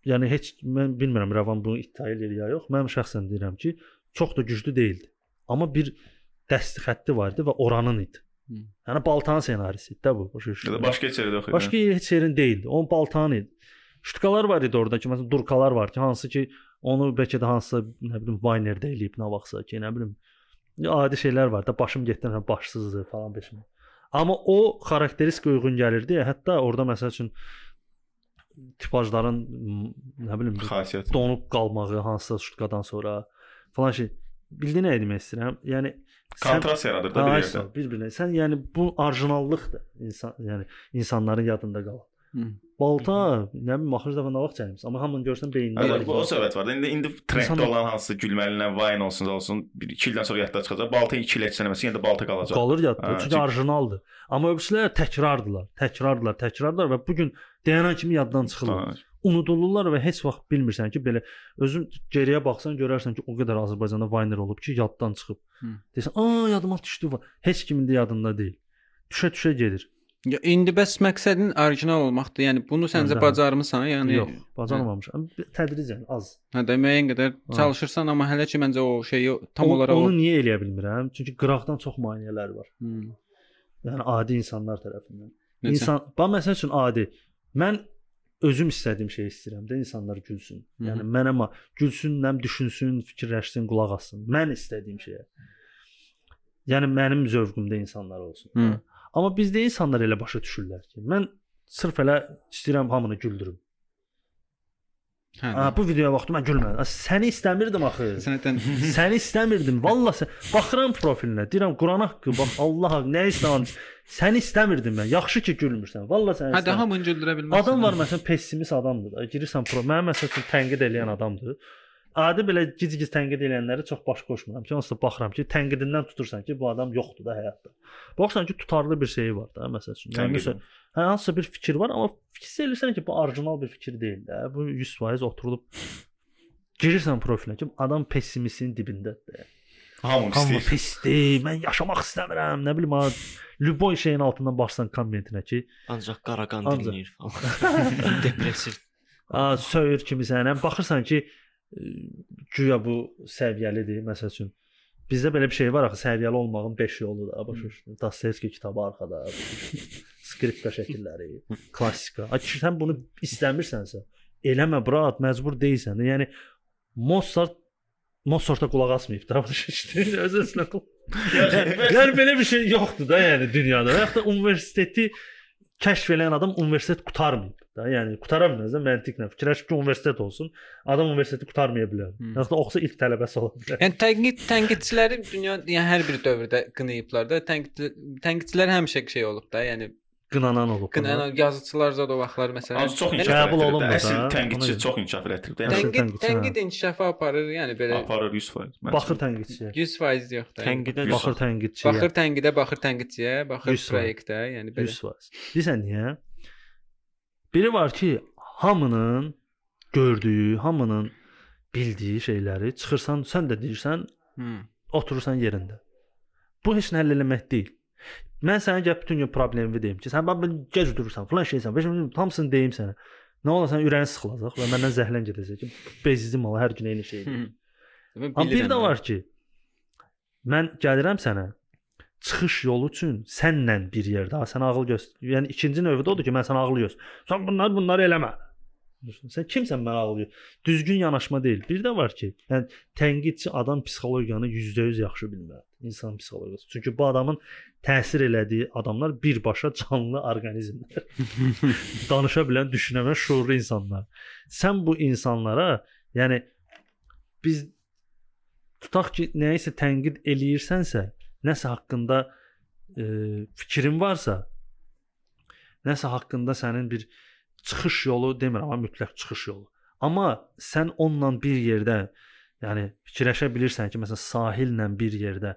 yəni heç mən bilmirəm Rəvan bunu iddia edir ya yox. Mən şəxsən deyirəm ki, çox da güclü deyildi. Amma bir dəsti xətti var idi və oranın idi. Hı. Yəni Baltanın ssenarisi idi də bu. Başa Ya da başqa heç yerdə yox idi. Başqa heç yerin deyildi. Onun Baltanın idi. Şutkalar var idi orada ki, məsələn durkalar var ki, hansı ki onu bəlkə də hansısa nə bilim Vaynerdə eləyib nə vaxtsa ki, nə bilim adi şeylər var da başım getdi başsızdır falan beşim. Amma o xarakteristika uyğun gəlirdi. Hətta orada məsəl üçün tipajların nə bilim bir xasiyyət. donub qalmağı hansısa şutkadan sonra falan şey. Bildin nə demək istəyirəm? Yəni Kontrast yaradır da bir yerdə. bir-birinə. Sən yəni bu orijinallıqdır insan, yəni insanların yadında qalan. Balta, nə bilim axır dəfə nə vaxt çəkmisən, amma hamını görsən beynində var. bu o söhbət var. İndi indi trenddə olan hansı gülməli nə Vine olsun olsun 1-2 ildən sonra yadda çıxacaq. Balta 2 il etsənəməsi yenə də balta qalacaq. qalır yadda. Çünki orijinaldır. Amma öbürsülər təkrardılar, təkrardılar, təkrardılar və bu gün deyənən kimi yaddan çıxırlar. Ha, Unudulurlar və heç vaxt bilmirsən ki, belə özün geriyə baxsan görərsən ki, o qədər Azərbaycanda Viner olub ki, yaddan çıxıb. Desən, "A, yadıma düşdü." va-" Heç kimin də yadında deyil. Düşə-düşə gedir. Ya indi bəs məqsədin orijinal olmaqdır. Yəni bunu səncə Hə. bacarmısan? Yəni Yox, bacarmamışam. Tədricən az. Hə də müəyyən qədər Ha. çalışırsan, amma hələ ki məncə o şeyi tam O- olaraq onu o- niyə eləyə bilmirəm? Çünki qıraqdan çox maneələr var. Hı. Yəni adi insanlar tərəfindən. Necə? İnsan, bax məsəl üçün adi. Mən özüm istədiyim şeyi istəyirəm də insanlar gülsün. Hı -hı. Yəni mən amma gülsün, nəm düşünsün, fikirləşsin, qulaq assın. Mən istədiyim şeyə. Yəni mənim zövqümdə insanlar olsun. Hı. Amma bizdə insanlar elə başa düşürlər ki, mən sırf elə istəyirəm hamını güldürüm. Hə. Ha, bu videoya baxdım mən gülmədim. Səni istəmirdim axı. Sənətən Səni istəmirdim. Vallah sən baxıram profilinə, deyirəm Quran haqqı, bax Allah haqqı, nə istəyirsən? Səni istəmirdim mən. Yaxşı ki gülmürsən. Vallah səni. hə istəmirdim. hamını güldürə bilməzsən. Adam var məsələn pessimist adamdır da. Girirsən pro, mənim məsəl üçün tənqid edən adamdır. Adi belə gic-gic tənqid edənləri çox baş qoşmuram ki, onsuz da baxıram ki, tənqidindən tutursan ki, bu adam yoxdur da həyatda. Baxırsan ki, tutarlı bir şeyi var da, məsəl üçün. Yəni məsəl, hə, hansısa bir fikir var, amma fikir eləyirsən ki, bu orijinal bir fikir deyil də. Bu 100% oturulub girirsən profilə ki, adam pessimistin dibindədir. Hamı istəyir. pisdir, mən yaşamaq istəmirəm, nə bilim, ha, Lüboy şeyin altından baxsan kommentinə ki, Ancaq Qaraqan dinləyir falan. Depressiv. A, söyür kimisən, həm baxırsan ki, güya bu səviyyəlidir, məsəl üçün. Bizdə belə bir şey var axı, səviyyəli olmağın 5 yolu da, başa düşdün. Dostoyevski kitabı arxada, skripka şəkilləri, klassika. A, ki, sən bunu istəmirsənsə, eləmə, brat, məcbur deyilsən. Yəni Mozart Mozart'a qulaq asmayıb da, başa düşdün? Öz-özünə qulaq. Yəni, yəni belə bir şey yoxdur da, yəni dünyada. Və yaxud da universiteti kəşf edən adam universitet qurtarmayıb da. Yəni qutara bilməz də məntiqlə. Fikirləş ki, universitet olsun. Adam universiteti qurtarmaya bilər. Yaxud da oxusa ilk tələbəsi ola bilər. Yəni tənqid tənqidçiləri dünya yəni hər bir dövrdə qınayıblar da. Tənqid tənqidçilər həmişə şey olub da. Yəni Qınanan olub. buna. qınayan yazıçılar zad o vaxtlar məsələn. Az çox Yəni inkişaf qəbul olunmur da, Əsl tənqidçi çox inkişaf elətdirib. Yəni tənqid tənqid inkişafı aparır, yəni belə aparır 100%. Məncə. Baxır tənqidçiyə. 100% yox da. Tənqidə. Baxır tənqidçiyə. Baxır tənqidə, baxır tənqidçiyə, baxır 100%. proyektə, yəni belə. 100%. Bilirsən niyə? Biri var ki, hamının gördüyü, hamının bildiyi şeyləri çıxırsan, sən də deyirsən, Hı. oturursan yerində. Bu heç nə həll eləmək deyil. Mən sənə gəlib bütün gün problemimi deyim ki, sən bax gec durursan, falan şeysən. Bəs hamısını deyim sənə. Nə olar sən ürəyin sıxılacaq və məndən zəhlən gedəcək ki, bezizim ala hər gün eyni şey. Hı. Demək, Amma bir də var ki, mən gəlirəm sənə çıxış yolu üçün sənlə bir yerdə, sən ağıl göstər. Yəni ikinci növbədə odur ki, mən sənə ağıl göstər. Sən bunları bunları eləmə. Sən kimsən mən ağıl göstər? Düzgün yanaşma deyil. Bir də var ki, yəni tənqidçi adam psixologiyanı %100 yaxşı bilməlidir. İnsan psixologiyası. Çünki bu adamın təsir elədiyi adamlar birbaşa canlı orqanizmlər. Danışa bilən, düşünə bilən şuurlu insanlar. Sən bu insanlara, yəni biz tutaq ki, nəyisə tənqid eləyirsənsə, nəsə haqqında e, fikrin varsa, nəsə haqqında sənin bir çıxış yolu demirəm, amma mütləq çıxış yolu. Amma sən onunla bir yerdə, yəni fikirləşə bilirsən ki, məsələn, sahillə bir yerdə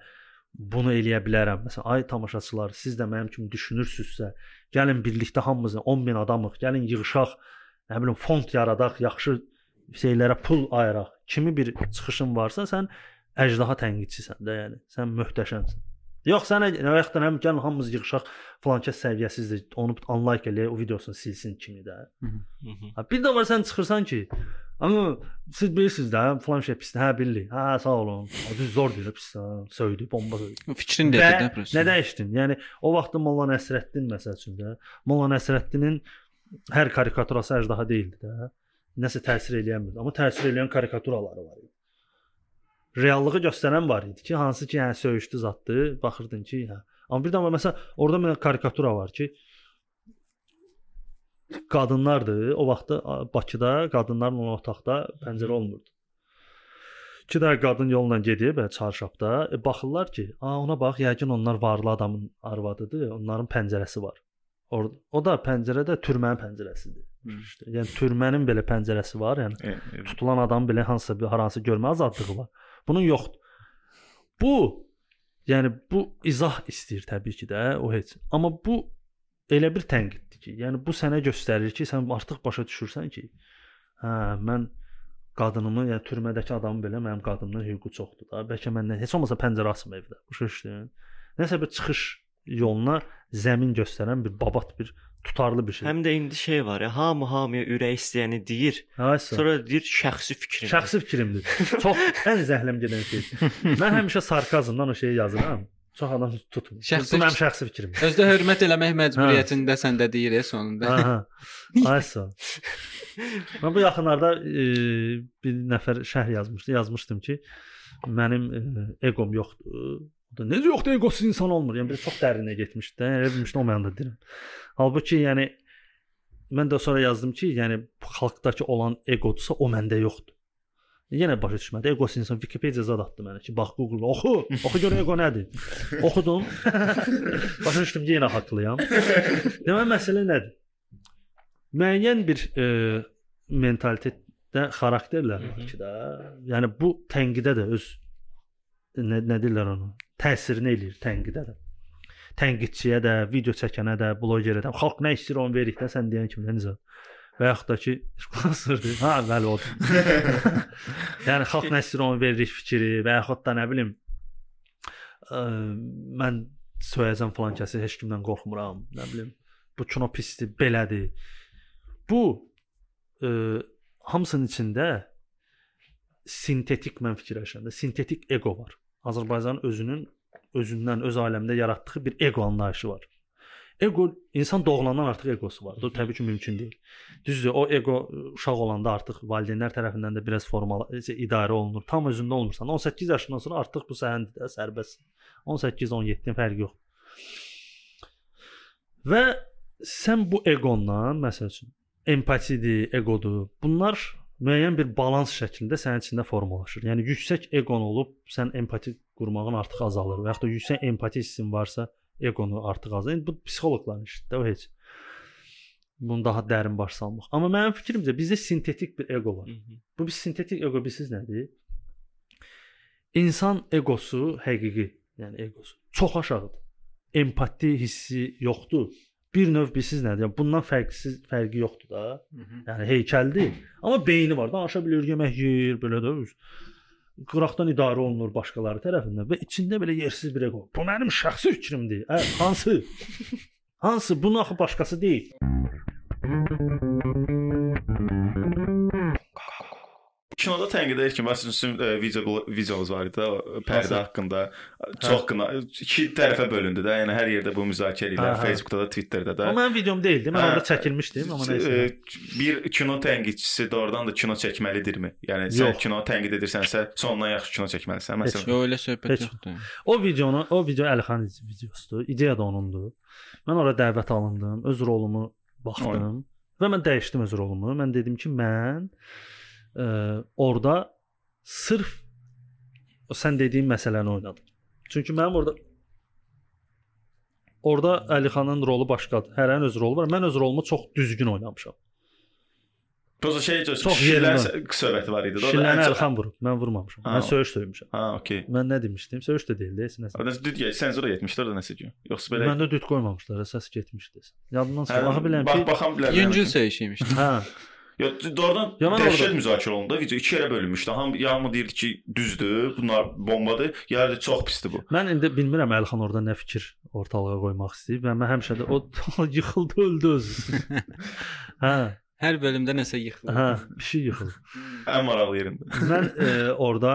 bunu eləyə bilərəm. Məsələn, ay tamaşaçılar, siz də mənim kimi düşünürsünüzsə, gəlin birlikdə hamımız 10 min adamıq, gəlin yığışaq, nə bilim fond yaradaq, yaxşı şeylərə pul ayıraq. Kimi bir çıxışın varsa, sən əjdaha tənqidçisən də, yəni. Sən möhtəşəmsən. Yox, sənə nə vaxtdan həm gəlin hamımız yığışaq, falan kəs səviyyəsizdir, onu unlike eləyə, o videosunu silsin kimi də. Mhm. Ha, bir də var sən çıxırsan ki, amma siz bilirsiniz də, falan şey pisdir. Hə, bilirəm. Hə, sağ olun. Düz zor deyir pisdir. Söydü, bomba söydü. Fikrin Və dedi də prosta. nə dəyişdin? Yəni o vaxt Molla Nəsrəddin məsəl üçün də, Molla Nəsrəddinin hər karikaturası əjdaha deyildi də. Nəsə təsir eləyənmirdi, amma təsir eləyən karikaturaları var idi. Reallığı göstərən var idi ki, hansı ki, yəni söyüşdü zatdı, baxırdın ki, hə. Amma bir də var, məsələn, orada bir karikatura var ki, qadınlardır. O vaxtda Bakıda qadınların o otaqda pəncərə olmurdu. İki də qadın yolla gedir belə çarşabda, e, baxırlar ki, a ona bax, yəqin onlar varlı adamın arvadıdır, onların pəncərəsi var. Or o da pəncərədə türmənin pəncərəsidir. Hı. İşte, yəni türmənin belə pəncərəsi var, yəni E, e, tutulan adam belə hansısa bir haransı görmə azadlığı var. Bunun yoxdur. Bu yəni bu izah istəyir təbii ki də, o heç. Amma bu elə bir tənqiddir ki, yəni bu sənə göstərir ki, sən artıq başa düşürsən ki, hə, mən qadınımı, yəni türmədəki adamın belə mənim qadınımdan hüququ çoxdur da. Bəlkə məndən heç olmasa pəncərə açım evdə. Başa düşdün? Nəsə bir çıxış yoluna zəmin göstərən bir babat bir tutarlı bir şey. Həm də indi şey var ya, hamı hamıya ürək istəyəni deyir. Haysa. Sonra deyir şəxsi fikrim. Şəxsi fikrimdir. Çox ən zəhləm gedən şey. Mən həmişə sarkazmdan o şeyi yazıram. Çox adam tutmur. Şəxsi Bu mənim şəxsi fikrimdir. Özdə hörmət eləmək məcburiyyətində səndə deyir e, sonunda. Aha. Aysa. Mən bu yaxınlarda e, bir nəfər şərh yazmışdı. Yazmışdım ki, mənim e, eqom yoxdur. Da necə yoxdur eqosuz insan olmur. Yəni bir çox dərinə getmişdi. də. Elə bilmişdim o məndə deyirəm. Halbuki yəni mən də sonra yazdım ki, yəni xalqdakı olan eqodursa o məndə yoxdur. Yenə başa düşmədi. Eqosuz insan Wikipedia zad atdı mənə ki, bax Google oxu, oxu gör eqo nədir. Oxudum. başa düşdüm ki, yenə haqlıyam. Demək məsələ nədir? müəyyən bir e, mentalitetdə xarakterlər var ki də, yəni bu tənqidə də öz nə, nə deyirlər onu? Təsirini eləyir tənqidə də. Tənqidçiyə də, video çəkənə də, blogerə də, xalq nə istəyir onu veririk də, sən deyən kimi necə? Və yaxud da ki, sponsordur. Ha, bəli odur. yəni xalq nə istəyir onu veririk fikri və yaxud da nə bilim ə, mən söyəcəm falan kəsi heç kimdən qorxmuram, nə bilim. Bu kino pisdir, belədir. Bu ə, hamısının içində sintetik mən fikirləşəndə sintetik ego var. Azərbaycanın özünün özündən öz aləmində yaratdığı bir ego anlayışı var. Ego insan doğulandan artıq egosu var. Bu təbii ki mümkün deyil. Düzdür, o ego uşaq olanda artıq valideynlər tərəfindən də biraz formal idarə olunur. Tam özündə olmursan. 18 yaşından sonra artıq bu sənindir, də, sərbəst. 18-17-nin fərqi yox. Və sən bu egondan, məsəl üçün, empatiyadır, egodur. Bunlar müəyyən bir balans şəklində sənin içində formalaşır. Yəni yüksək egon olub sən empati qurmağın artıq azalır və yaxud da yüksək empati hissin varsa, eqonu artıq azalır. Yəni bu psixoloqların işidir, o heç. Bunu daha dərin baş salmaq. Amma mənim fikrimcə bizdə sintetik bir ego var. Bu bir sintetik ego bilirsiniz nədir? İnsan egosu həqiqi, yəni egosu çox aşağıdır. Empati hissi yoxdur. Bir növ bilirsiniz nədir? Yəni bundan fərqsiz fərqi yoxdur da. Yəni heykəldir, amma beyni var. Danışa bilir, yemək yeyir, belə də qıraqdan idarə olunur başqaları tərəfindən və içində belə yersiz bir ego. Bu mənim şəxsi fikrimdir. Ə, hansı? hansı? Bunun axı başqası deyil. Kinoda tənqid edir ki, məsələn sizin e, video videonuz var idi, pərdə haqqında çox qına iki tərəfə bölündü də. Yəni hər yerdə bu müzakirə Hə, edirlər, hə. Facebookda da, Twitterdə də. O mənim videom deyildi. Mən Hə, orada çəkilmişdim, amma nəysə. E, Bir kino tənqidçisi doğrudan da kino çəkməlidirmi? Yəni sən Yox. kino tənqid edirsənsə, sondan yaxşı kino çəkməlisən. Məsələn, Yo, elə söhbət yoxdur. O videonu, o video Əlixan videosudur. İdeya da onundur. Mən ora dəvət alındım, öz rolumu baxdım və mən dəyişdim öz rolumu. Mən dedim ki, mən ə, orada sırf o sən dediyin məsələni oynadım. Çünki mənim orada orada Əlixanın rolu başqadır. Hərənin öz rolu var. Mən öz rolumu çox düzgün oynamışam. Prosta şey çox Çox yerində. söhbəti var idi. O da Şilləni ən çox- Əlixan vurub. Mən vurmamışam. Ha, Mən söyüş söymüşəm. Ha, okey. Mən nə demişdim? Söyüş də deyildi, heç nəsə. Orada düz gəl, senzura yetmişdir orada nəsə ki. Yoxsa belə Məndə düt qoymamışlar, səs getmişdi. Yadımdan Hə, çıxır. Axı bilirəm bax, ki, baxan bilərəm. Yüngül söyüşüymiş. hə, Doğrudan Ya mən dəhşət müzakirə olundu. Video iki yerə bölünmüşdü. Ham yağmı deyirdi ki, düzdür, bunlar bombadır. Da çox pisdir bu. Mən indi bilmirəm Əlxan orada nə fikir ortalığa qoymaq istəyib və mən həmişə də o yıxıldı, öldü özü. hə, Hər bölümdə nəsə yıxılır. hə, bir şey yıxıldı. Ən maraqlı yerində. Mən e, orada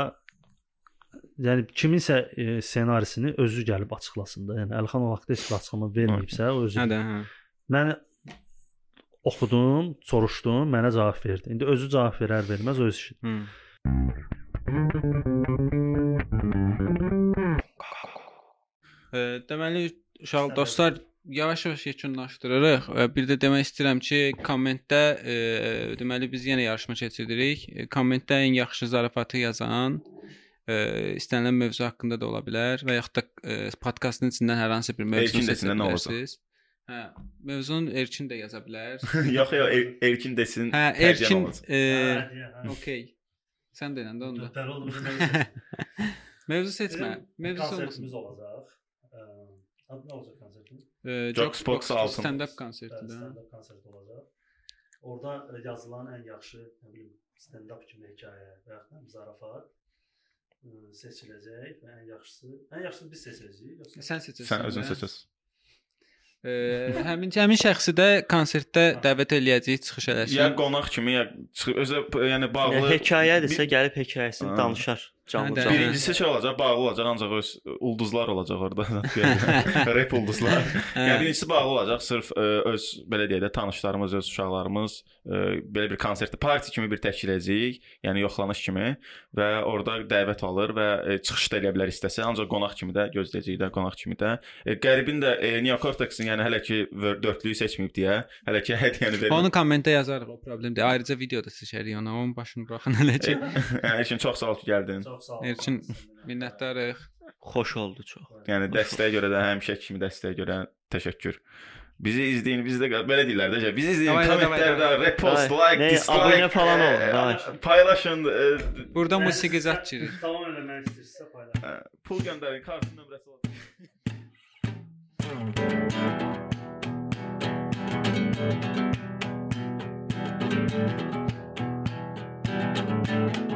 yəni kiminsə e, ssenarisini özü gəlib açıqlasın da. Yəni Əlxan o vaxtda heç bir açıqlama verməyibsə, o özü. Hə də, hə. Mən oxudum, soruşdum, mənə cavab verdi. İndi özü cavab verər, verməz öz işi. Hı. E, deməli uşaq dostlar yavaş-yavaş yekunlaşdırırıq və bir də demək istəyirəm ki, kommentdə e, deməli biz yenə yarışma keçiririk. Kommentdə ən yaxşı zarafatı yazan e, istənilən mövzu haqqında da ola bilər və yaxud da e, podkastın içindən hər hansı bir mövzu seçə bilərsiniz. Hə, mövzunu Erkin də yaza bilər. yox yox Er- Erkin desin. Hə, Erkin e, Hə, okey. Sən də də onda. Dörtlər oldu. Mövzu seçmə. Mövzu konsertimiz olacaq. Adı nə olacaq konsertin? E, Jokesbox altın. stand-up konsertidir. Stand-up konsert olacaq. Orada ə, yazılan ən yaxşı, nə bilim, stand-up kimi hekayə və ya da zarafat ə, seçiləcək və ən yaxşısı, ən yaxşısını biz seçəcəyik, yoxsa Sən seçirsən. Sən özün də. E, həmin həmin şəxsi də konsertdə dəvət eləyəcəyik çıxış eləsin. Ya qonaq kimi ya çıx- özə yəni bağlı. Hekayədirsə gəlib hekayəsini danışar canlı canlı. Birincisi şey olacaq, bağlı olacaq, ancaq öz ulduzlar olacaq orada. Rap ulduzlar. Yəni birincisi bağlı olacaq, sırf ə, öz belə deyək də tanışlarımız, öz uşaqlarımız ə, belə bir konsertdə parti kimi bir təşkil edəcəyik, yəni yoxlanış kimi və orada dəvət alır və ə, çıxış da eləyə bilər istəsə, ancaq qonaq kimi də gözləyəcəyik də, qonaq kimi də. E, qəribin də e, Neo Cortex-in yəni hələ ki dördlüyü seçməyib deyə, hələ ki hədiyyəni vermir. Onu kommentə yazarıq, o problem deyil. Ayrıca videoda seçərik ona. Onun başını buraxın hələ ki. Erkin çox sağ ol ki, gəldin. Çox sağ ol. Erkin, Minnətdarıq. Xoş oldu çox. Yəni dəstəyə görə də həmişə kimi dəstəyə görə təşəkkür. Bizi izləyin, biz də belə deyirlər də, bizi izləyin, Davay, davay, kommentlərdə davay. repost, Davay. like, Ne, dislike, abunə falan olun, e, davay. Paylaşın, e, Burada musiqi zət girir. Tamam eləmək istəyirsə paylaş. e, pul göndərin, kart nömrəsi olsun.